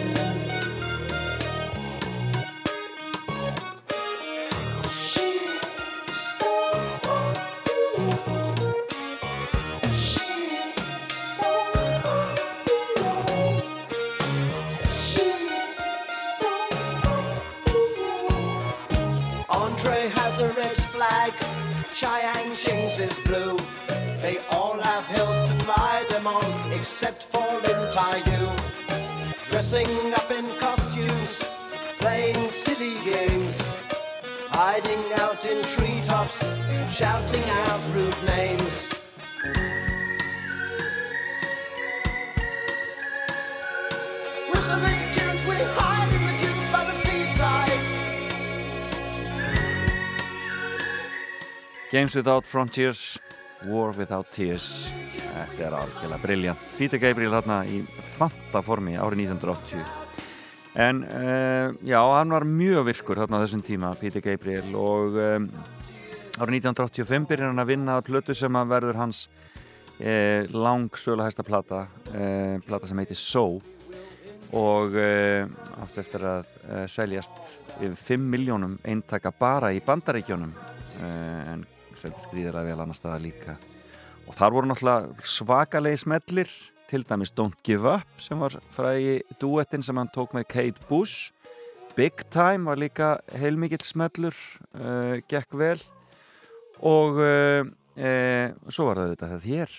Games Without Frontiers War Without Tears. Þetta er algjörlega briljant Peter Gabriel hérna í fanta formi árið 1980 En uh, já, hann var mjög virkur þarna á þessum tíma, Peter Gabriel og um, árið 1985 byrjar hann að vinna að plötu sem að verður hans uh, lang sögulega plata, uh, plata sem heitir So og uh, átti eftir að uh, seljast yfir 5 miljónum eintaka bara í bandaríkjónum uh, en seldist gríðilega vel annar staða líka. Og þar voru náttúrulega svakalegi smellir til dæmis Don't Give Up sem var fræði duettin sem hann tók með Kate Bush. Big Time var líka heilmikill smellur uh, gekk vel. Og uh, uh, svo var það þetta þetta hér.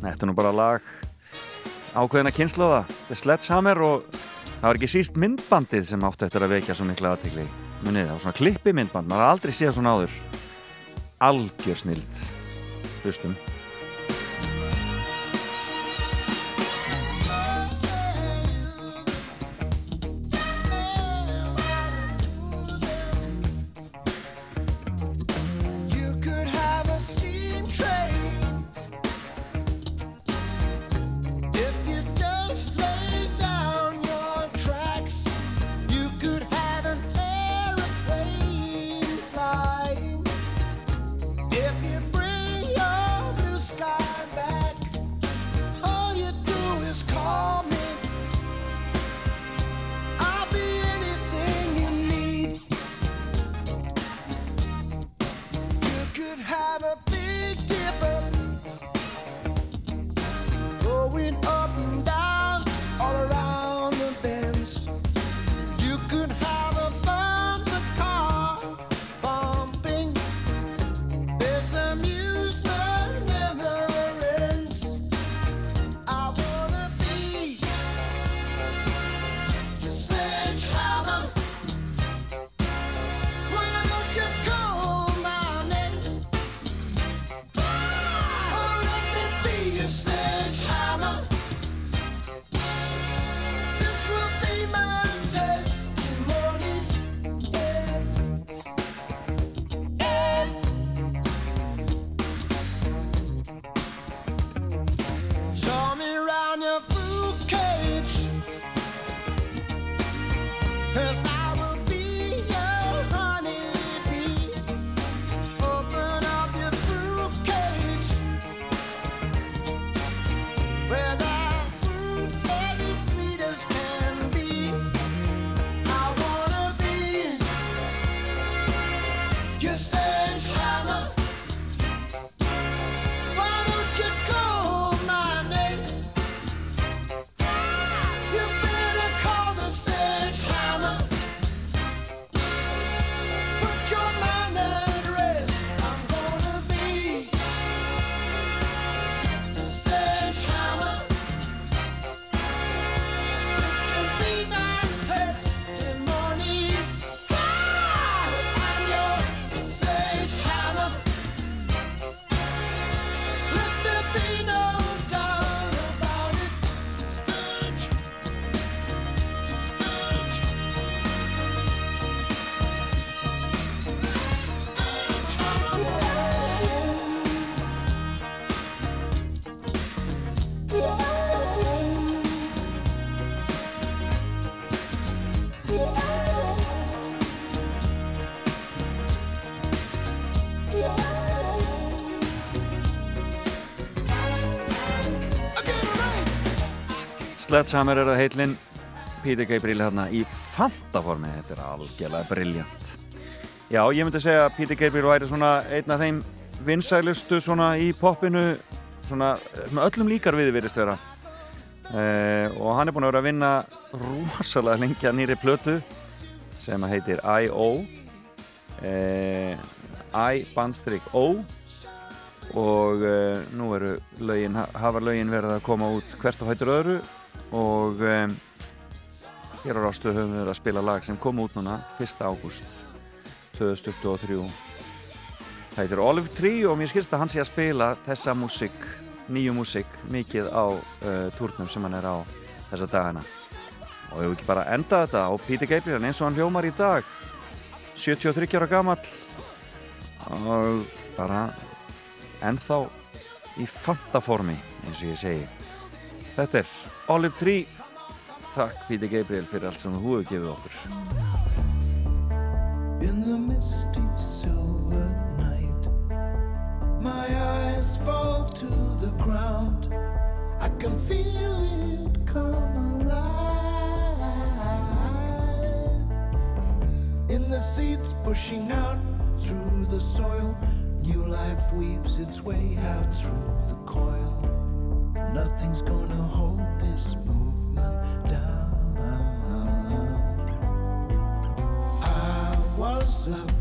Þetta er nú bara lag ákveðina kynnslóða The Sledgehammer og það var ekki síst myndbandið sem átti eftir að vekja svo mikla aðtikli munið það svona klippi myndband maður aldrei séð svona áður. Algjör snild. Hlustum Sledgehammer er að heitlinn Peter Gabriel hérna í fantaformi. Þetta er algjörlega briljant Já, ég myndi segja að Peter Gabriel væri svona einn af þeim vinsælustu svona í poppinu svona með öllum líkar við virðist vera. Eh, og hann er búin að vera að vinna rosalega lengi að nýri plötu sem heitir I.O. Eh, I bandstrik O. Og uh, nú eru lögin, hafa lögin verið að koma út hvert og hættur öðru og um, hér á Rástu höfum við verið að spila lag sem kom út núna 1. ágúst 2023 Það heitir Olive Tree og mér skilst að hann sé að spila þessa músík, nýju músík mikið á eh, uh, turnum sem hann er á þessa dagina og hefur ekki bara endað þetta á Peter Gabriel eins og hann hljómar í dag. 73 ára gammal og bara ennþá í fantaformi eins og ég segi. Þetta er Olive Tree. Takk Píti Gabriel fyrir allt sem þú hefur gefið okkur. In the misty silver night My eyes fall to the ground I can feel it come alive In the seeds pushing out through the soil New life weaves its way out through the Nothing's gonna hold this movement down. I was up.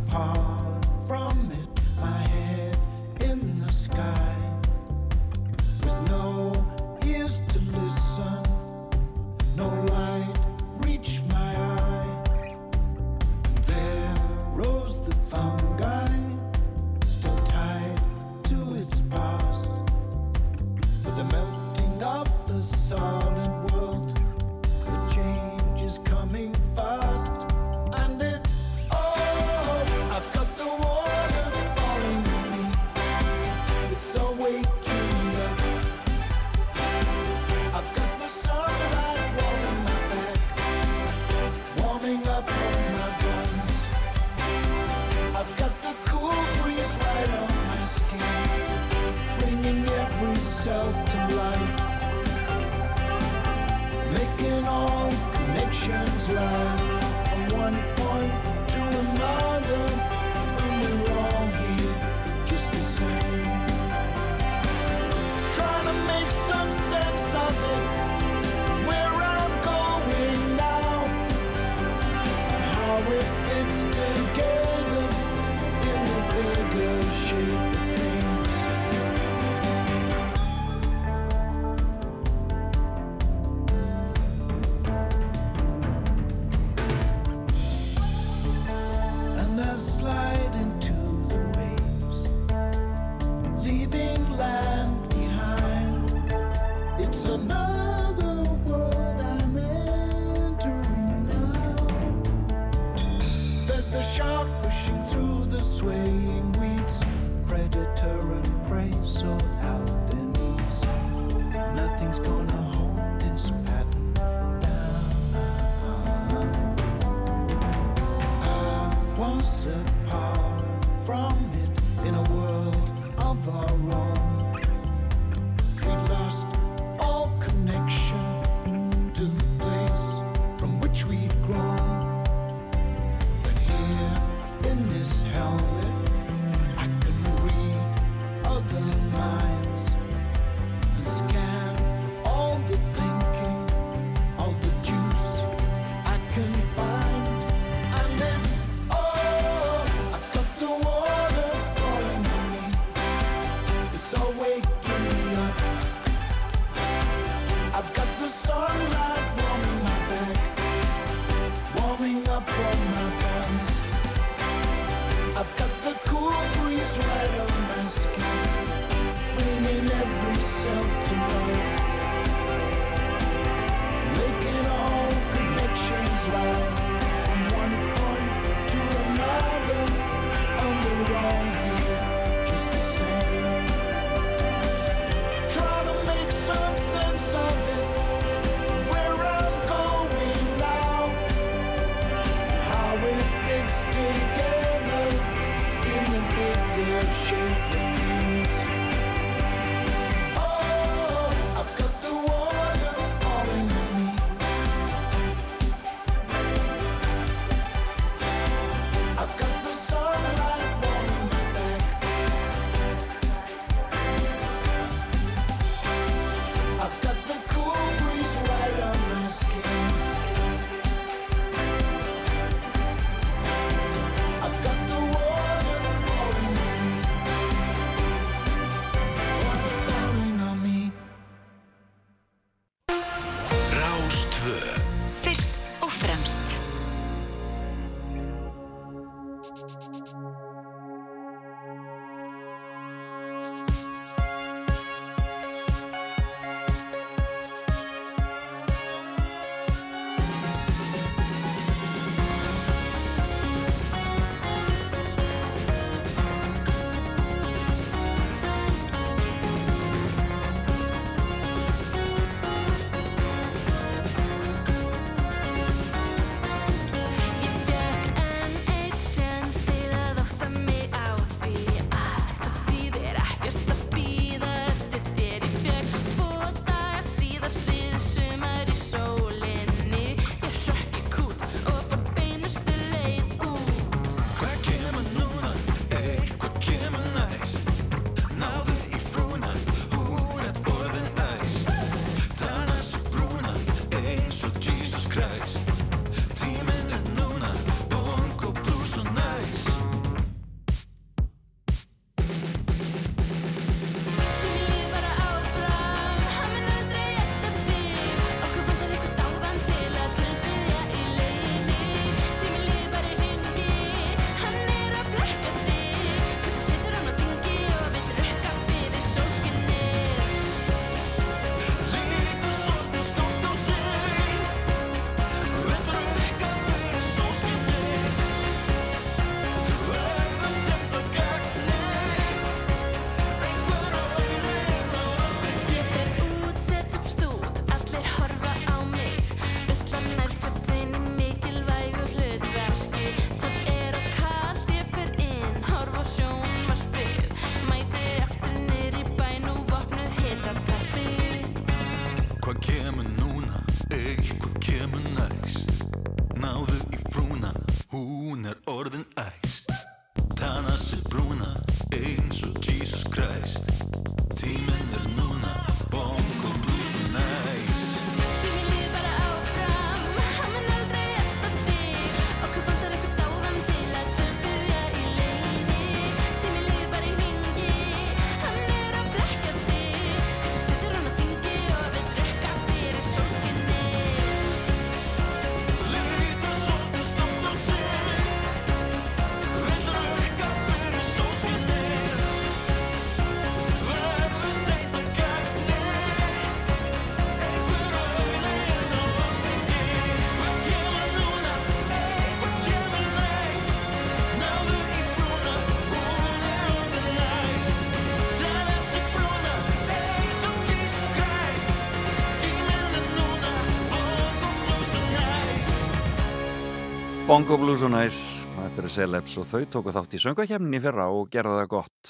Bongo Blues og Nice, þetta eru Celebs og þau tóku þátt í söngakefninni fyrra og gerða það gott.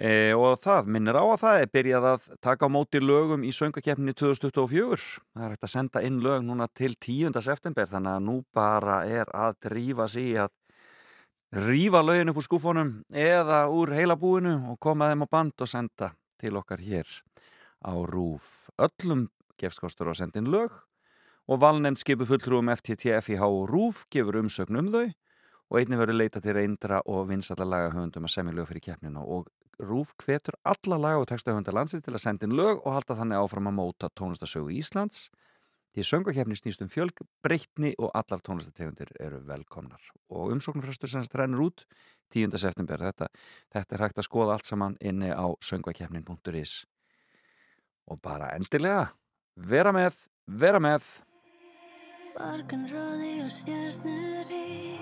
E, og það minnir á að það er byrjað að taka á móti lögum í söngakefninni 2024. Það er hægt að senda inn lög núna til 10. september þannig að nú bara er að drífa sig að rífa lögin upp úr skúfonum eða úr heilabúinu og koma þeim á band og senda til okkar hér á rúf. Öllum gefst kostur að senda inn lög og valnefnd skipu fulltrúum FTTFIH og RÚF gefur umsögn um þau og einnig verður leita til reyndra og vinsalla lagahöfundum að semja lög fyrir keppnina og RÚF hvetur alla laga- og textahöfunda landsins til að senda inn lög og halda þannig áfram að móta tónlistasögu Íslands. Því söngakeppni snýst um fjölg breytni og allar tónlistategundir eru velkomnar. Og umsóknarfrestur sem rennur út 10. september. Þetta, þetta er hægt að skoða allt saman inni á söngakeppnin.is og bara endilega vera með, vera með Borganróði og stjörnurík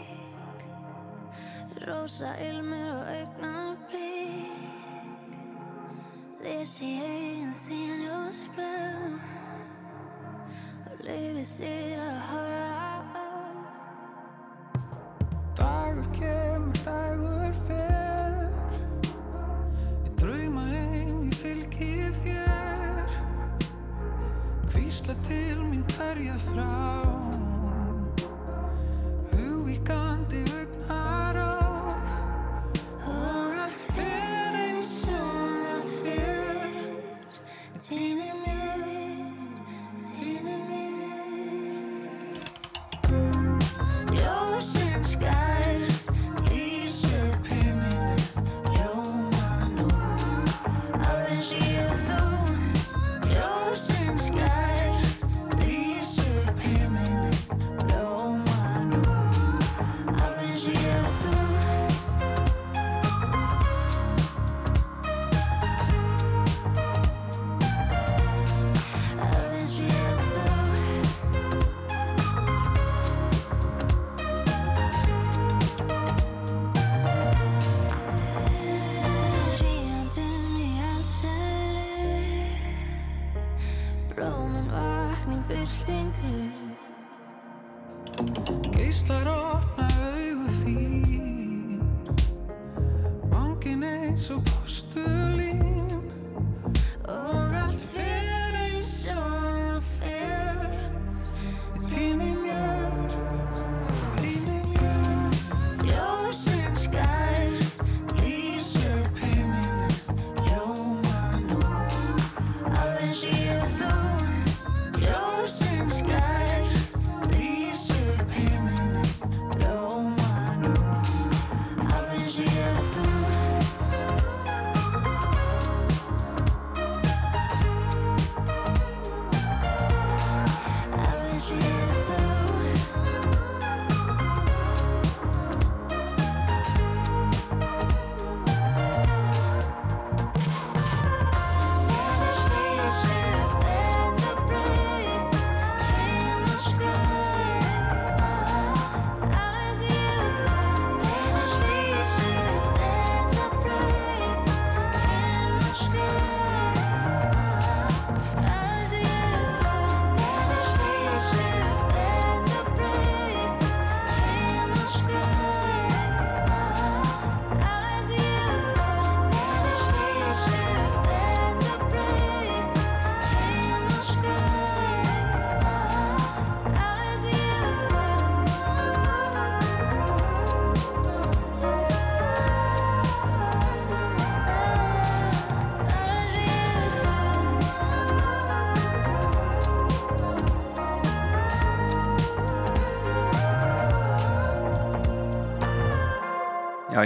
Rósa ilmur og augnablík Lesi eigin þín ljósblöð. Og leifið þér að horfa á. Dagur kemur, dagur fer Hvísla til mín hverja þrá Hugvíkandi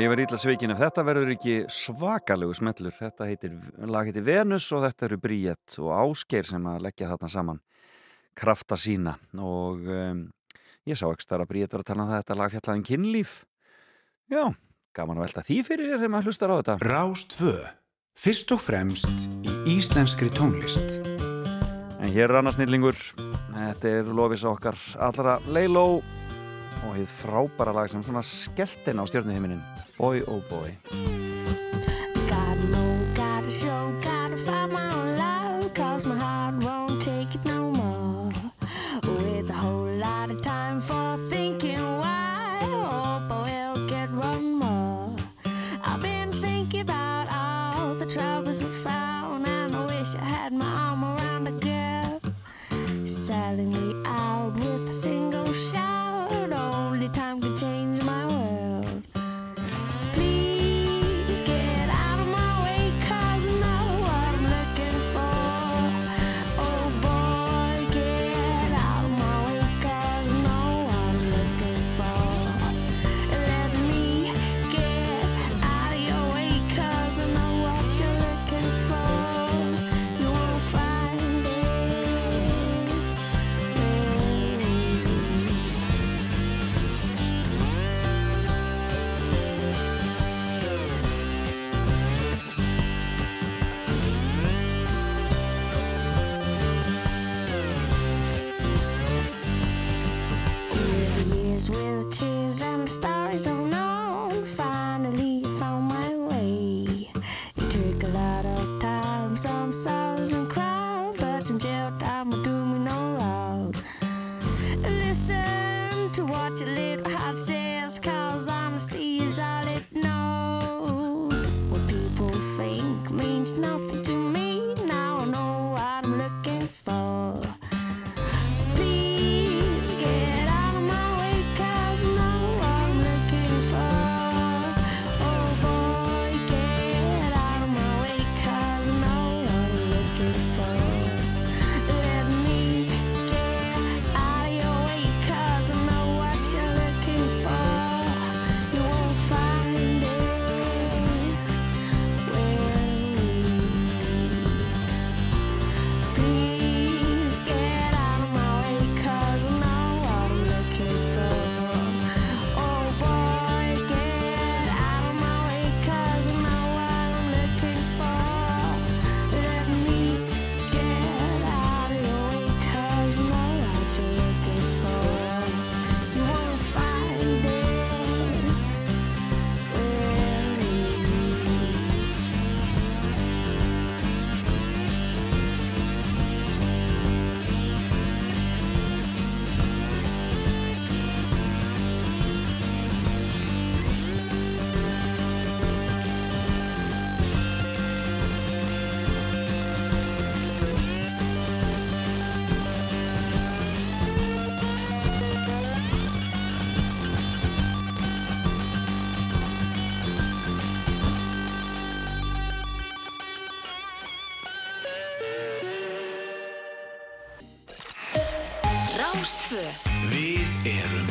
ég verði ítla sveikin ef þetta verður ekki svakalegu smellur. Þetta heitir, lag heitir Venus og þetta eru Bríett og Ásgeir sem að leggja þarna saman krafta sína og um, ég sá ekki starf að Bríett var að tala um þetta lag fjallaðin um kynlíf. Já, gaman að velta því fyrir þér þegar maður hlustar á þetta. Rást 2. Fyrst og fremst í íslenskri tónlist. En hér er annarsnýrlingur. Þetta er lofis okkar allra leiló og hefð frábæra lag sem svona skelltin á stjórnuhiminin Boy oh boy. Yeah.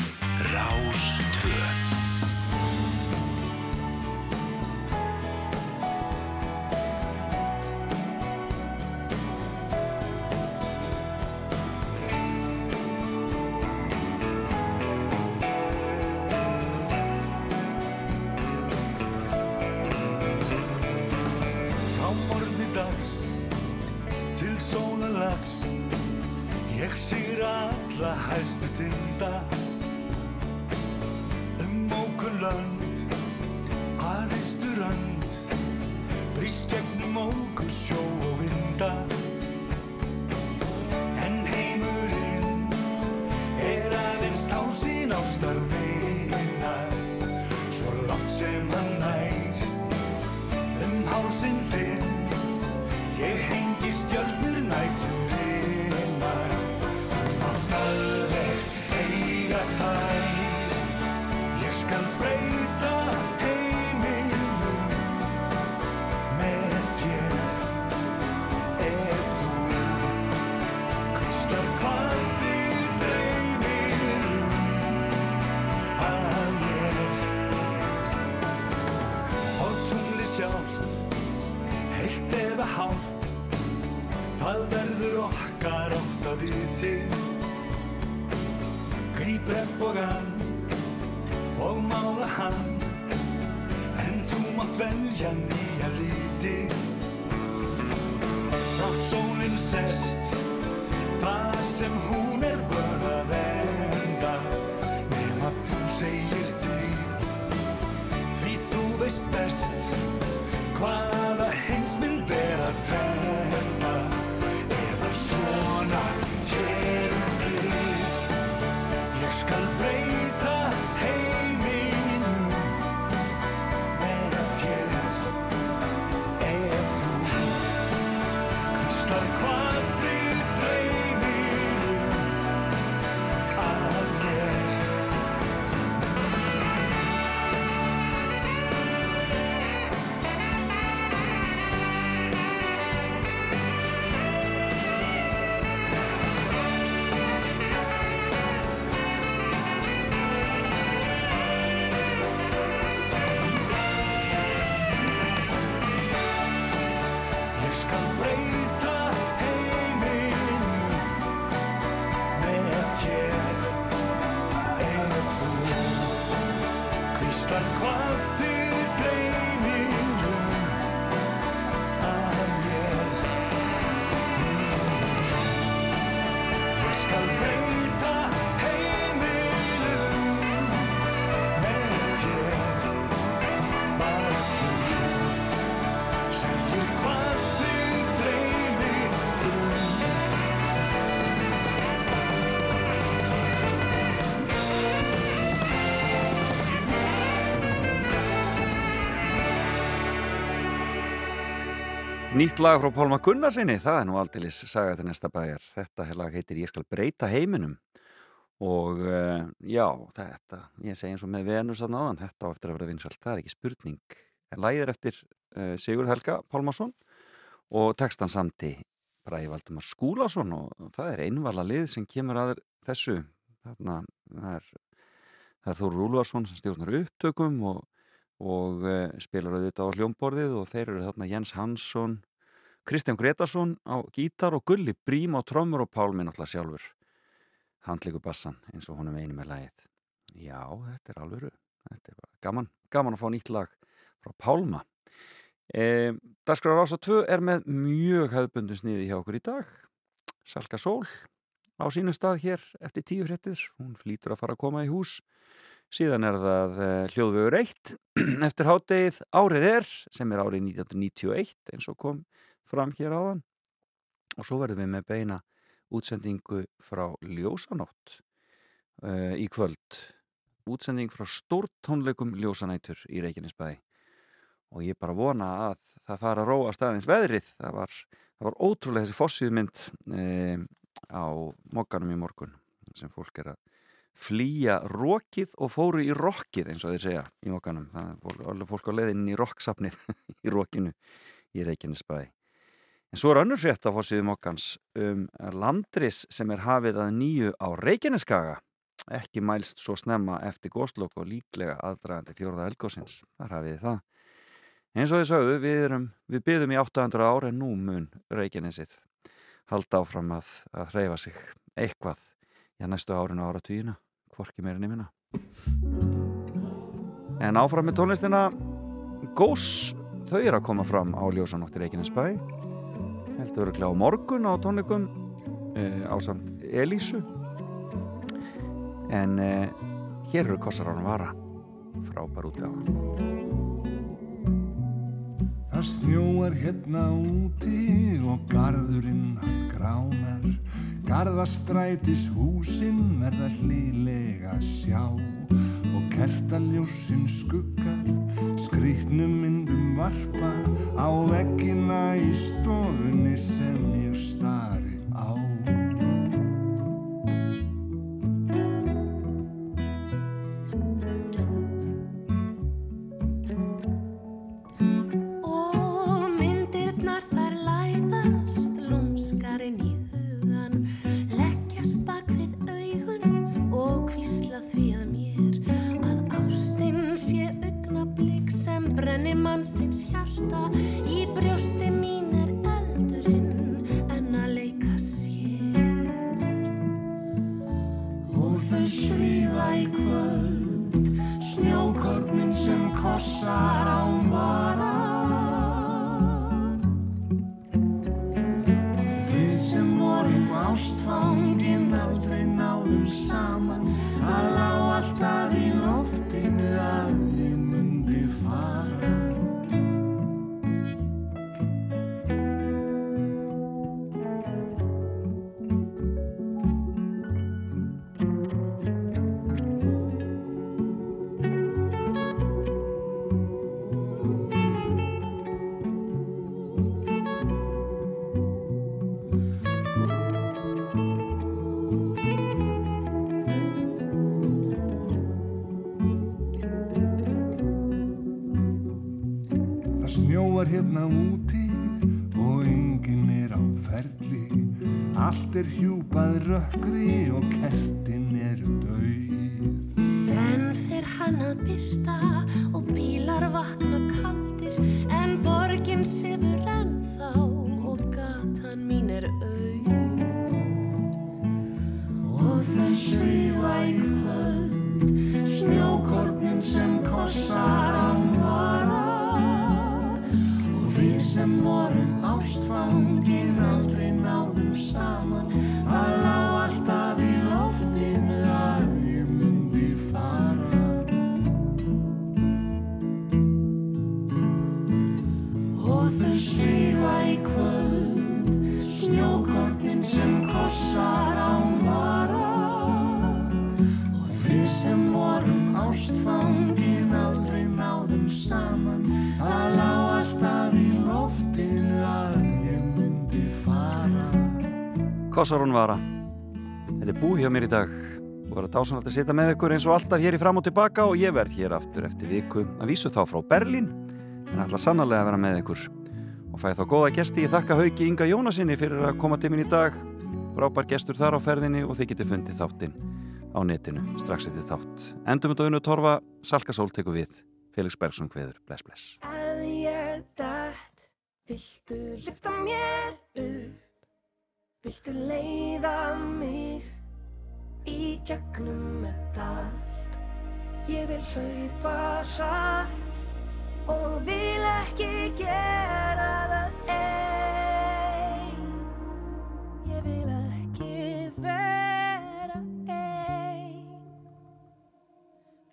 Nýtt lag frá Pálma Gunnarsinni, það er nú aldeilis saga til næsta bæjar. Þetta lag heitir Ég skal breyta heiminum og uh, já, þetta, ég segi eins og með Venus að náðan, þetta á eftir að vera vinsalt, það er ekki spurning. En lagið er eftir uh, Sigur Helga Pálmason og textan samti Bræði Valdimar Skúlason og það er einvala lið sem kemur að þessu. Þarna, það er, er Þóru Úlfarsson sem stjórnar upptökum og og uh, spilar auðvitað á hljómborðið og þeir eru þarna Jens Hansson Kristján Gretarsson á gítar og Gulli Brím á trommur og Pálmi náttúrulega sjálfur. Handleiku bassan eins og honum einu með lagið. Já, þetta er alvöru. Þetta er gaman, gaman að fá nýtt lag frá Pálma. E, Darskrar Rása 2 er með mjög hefðbundum sniði hjá okkur í dag. Salka Sól á sínu stað hér eftir tíu fréttir. Hún flýtur að fara að koma í hús. Síðan er það uh, hljóðvegur 1 eftir háttegið árið er sem er árið 1991 eins og kom fram hér áðan. Og svo verðum við með beina útsendingu frá Ljósanótt uh, í kvöld. Útsending frá stórtónleikum Ljósanætur í Reykjanesbæ. Og ég bara vona að það fara að róa staðins veðrið. Það var, það var ótrúlega þessi fossíðmynd uh, á mokkanum í morgun sem fólk er að flýja rókið og fóru í rokkið eins og þeir segja í mokkanum það er fólk á leiðinni í roksapnið í rokkinu í Reykjanesbæ en svo er önnur frétt á fórsíðu mokkans um landris sem er hafið að nýju á Reykjaneskaga. Ekki mælst svo snemma eftir góðslokk og líklega aðdragandi fjórða elgósins þar hafið það. Eins og þið sögðu, við, erum, við byðum í 800 ár en nú mun Reykjanesið halda áfram að, að hreyfa sig. Eitthvað já næstu árinu ára tvíuna hvorki meira nefnina en áfram með tónlistina. Gós, þau eru að koma fram á Ljósanóttir Reykjanesbæ heldur öruglega á morgun á tónleikum uh, á samt Elísu. En uh, hér eru kossar ánum vara. Frábær útgáfa. Það snjóar hérna úti og garðurinn hann gránar. Garðastrætis húsin verða hlýlega sjá. Og kertaljósin skuggar skrýtnum myndum varpa á veggina í stofunni sem ég stari á. Og myndirnar þar læðast Kossarún Vara. Þetta er búið hjá mér í dag. Og var að dásanalt að sitja með ykkur eins og alltaf hér í fram og tilbaka og ég verð hér aftur eftir viku að vísu þá frá Berlín. En ætla sannarlega að vera með ykkur. Og fæ þá góða gesti ég þakka Hauki Inga Jónasinni fyrir að koma til mín í dag. Frábær gestur þar á ferðinni og þið getið fundið þáttinn á netinu strax eftir þátt. Endum við dögnu torfa Salkasól tekur við. Felix Bergson hveður, bless bless. Viltu lyfta mér upp? Viltu leiða mig í gegnum þetta allt? Ég vil hlaupa hratt og vil ekki gera það einn. Ég vil ekki vera einn.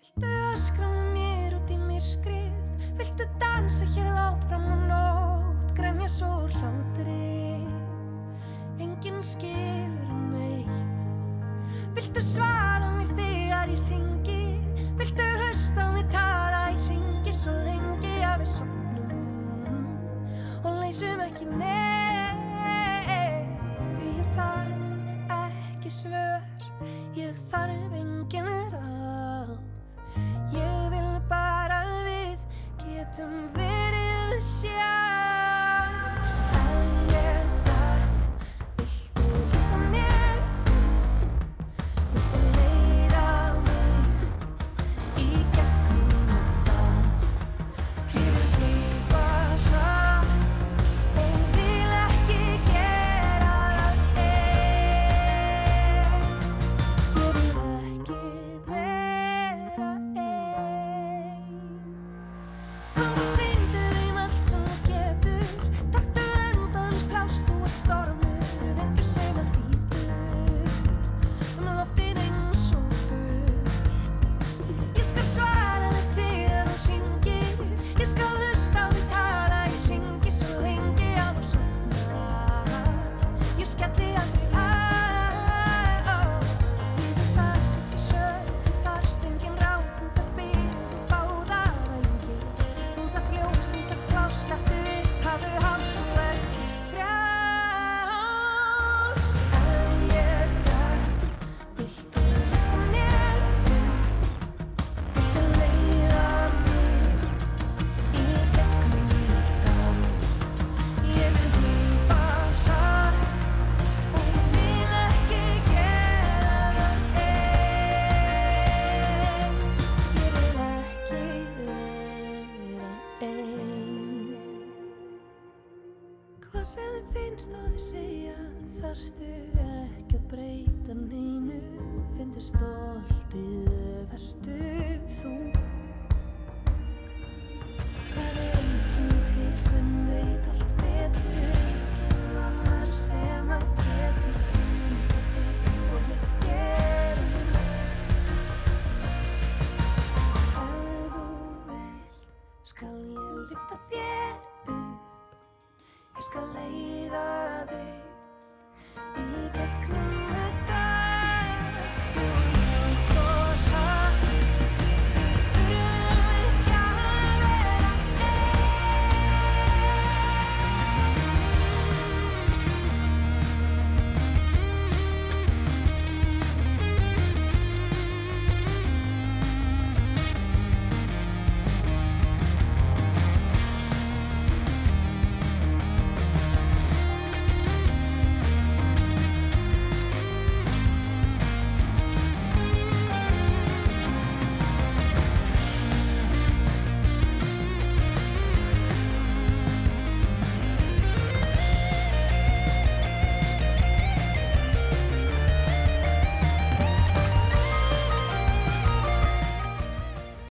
Viltu öskra með mér út í myrkrið? Viltu dansa hér látt fram á nótt? Grænja svo hlátri Enginn skilur neitt. Viltu svara mér þegar ég ringi? Viltu hlusta mig tala? Í ringi svo lengi að við sopnum og leysum ekki neitt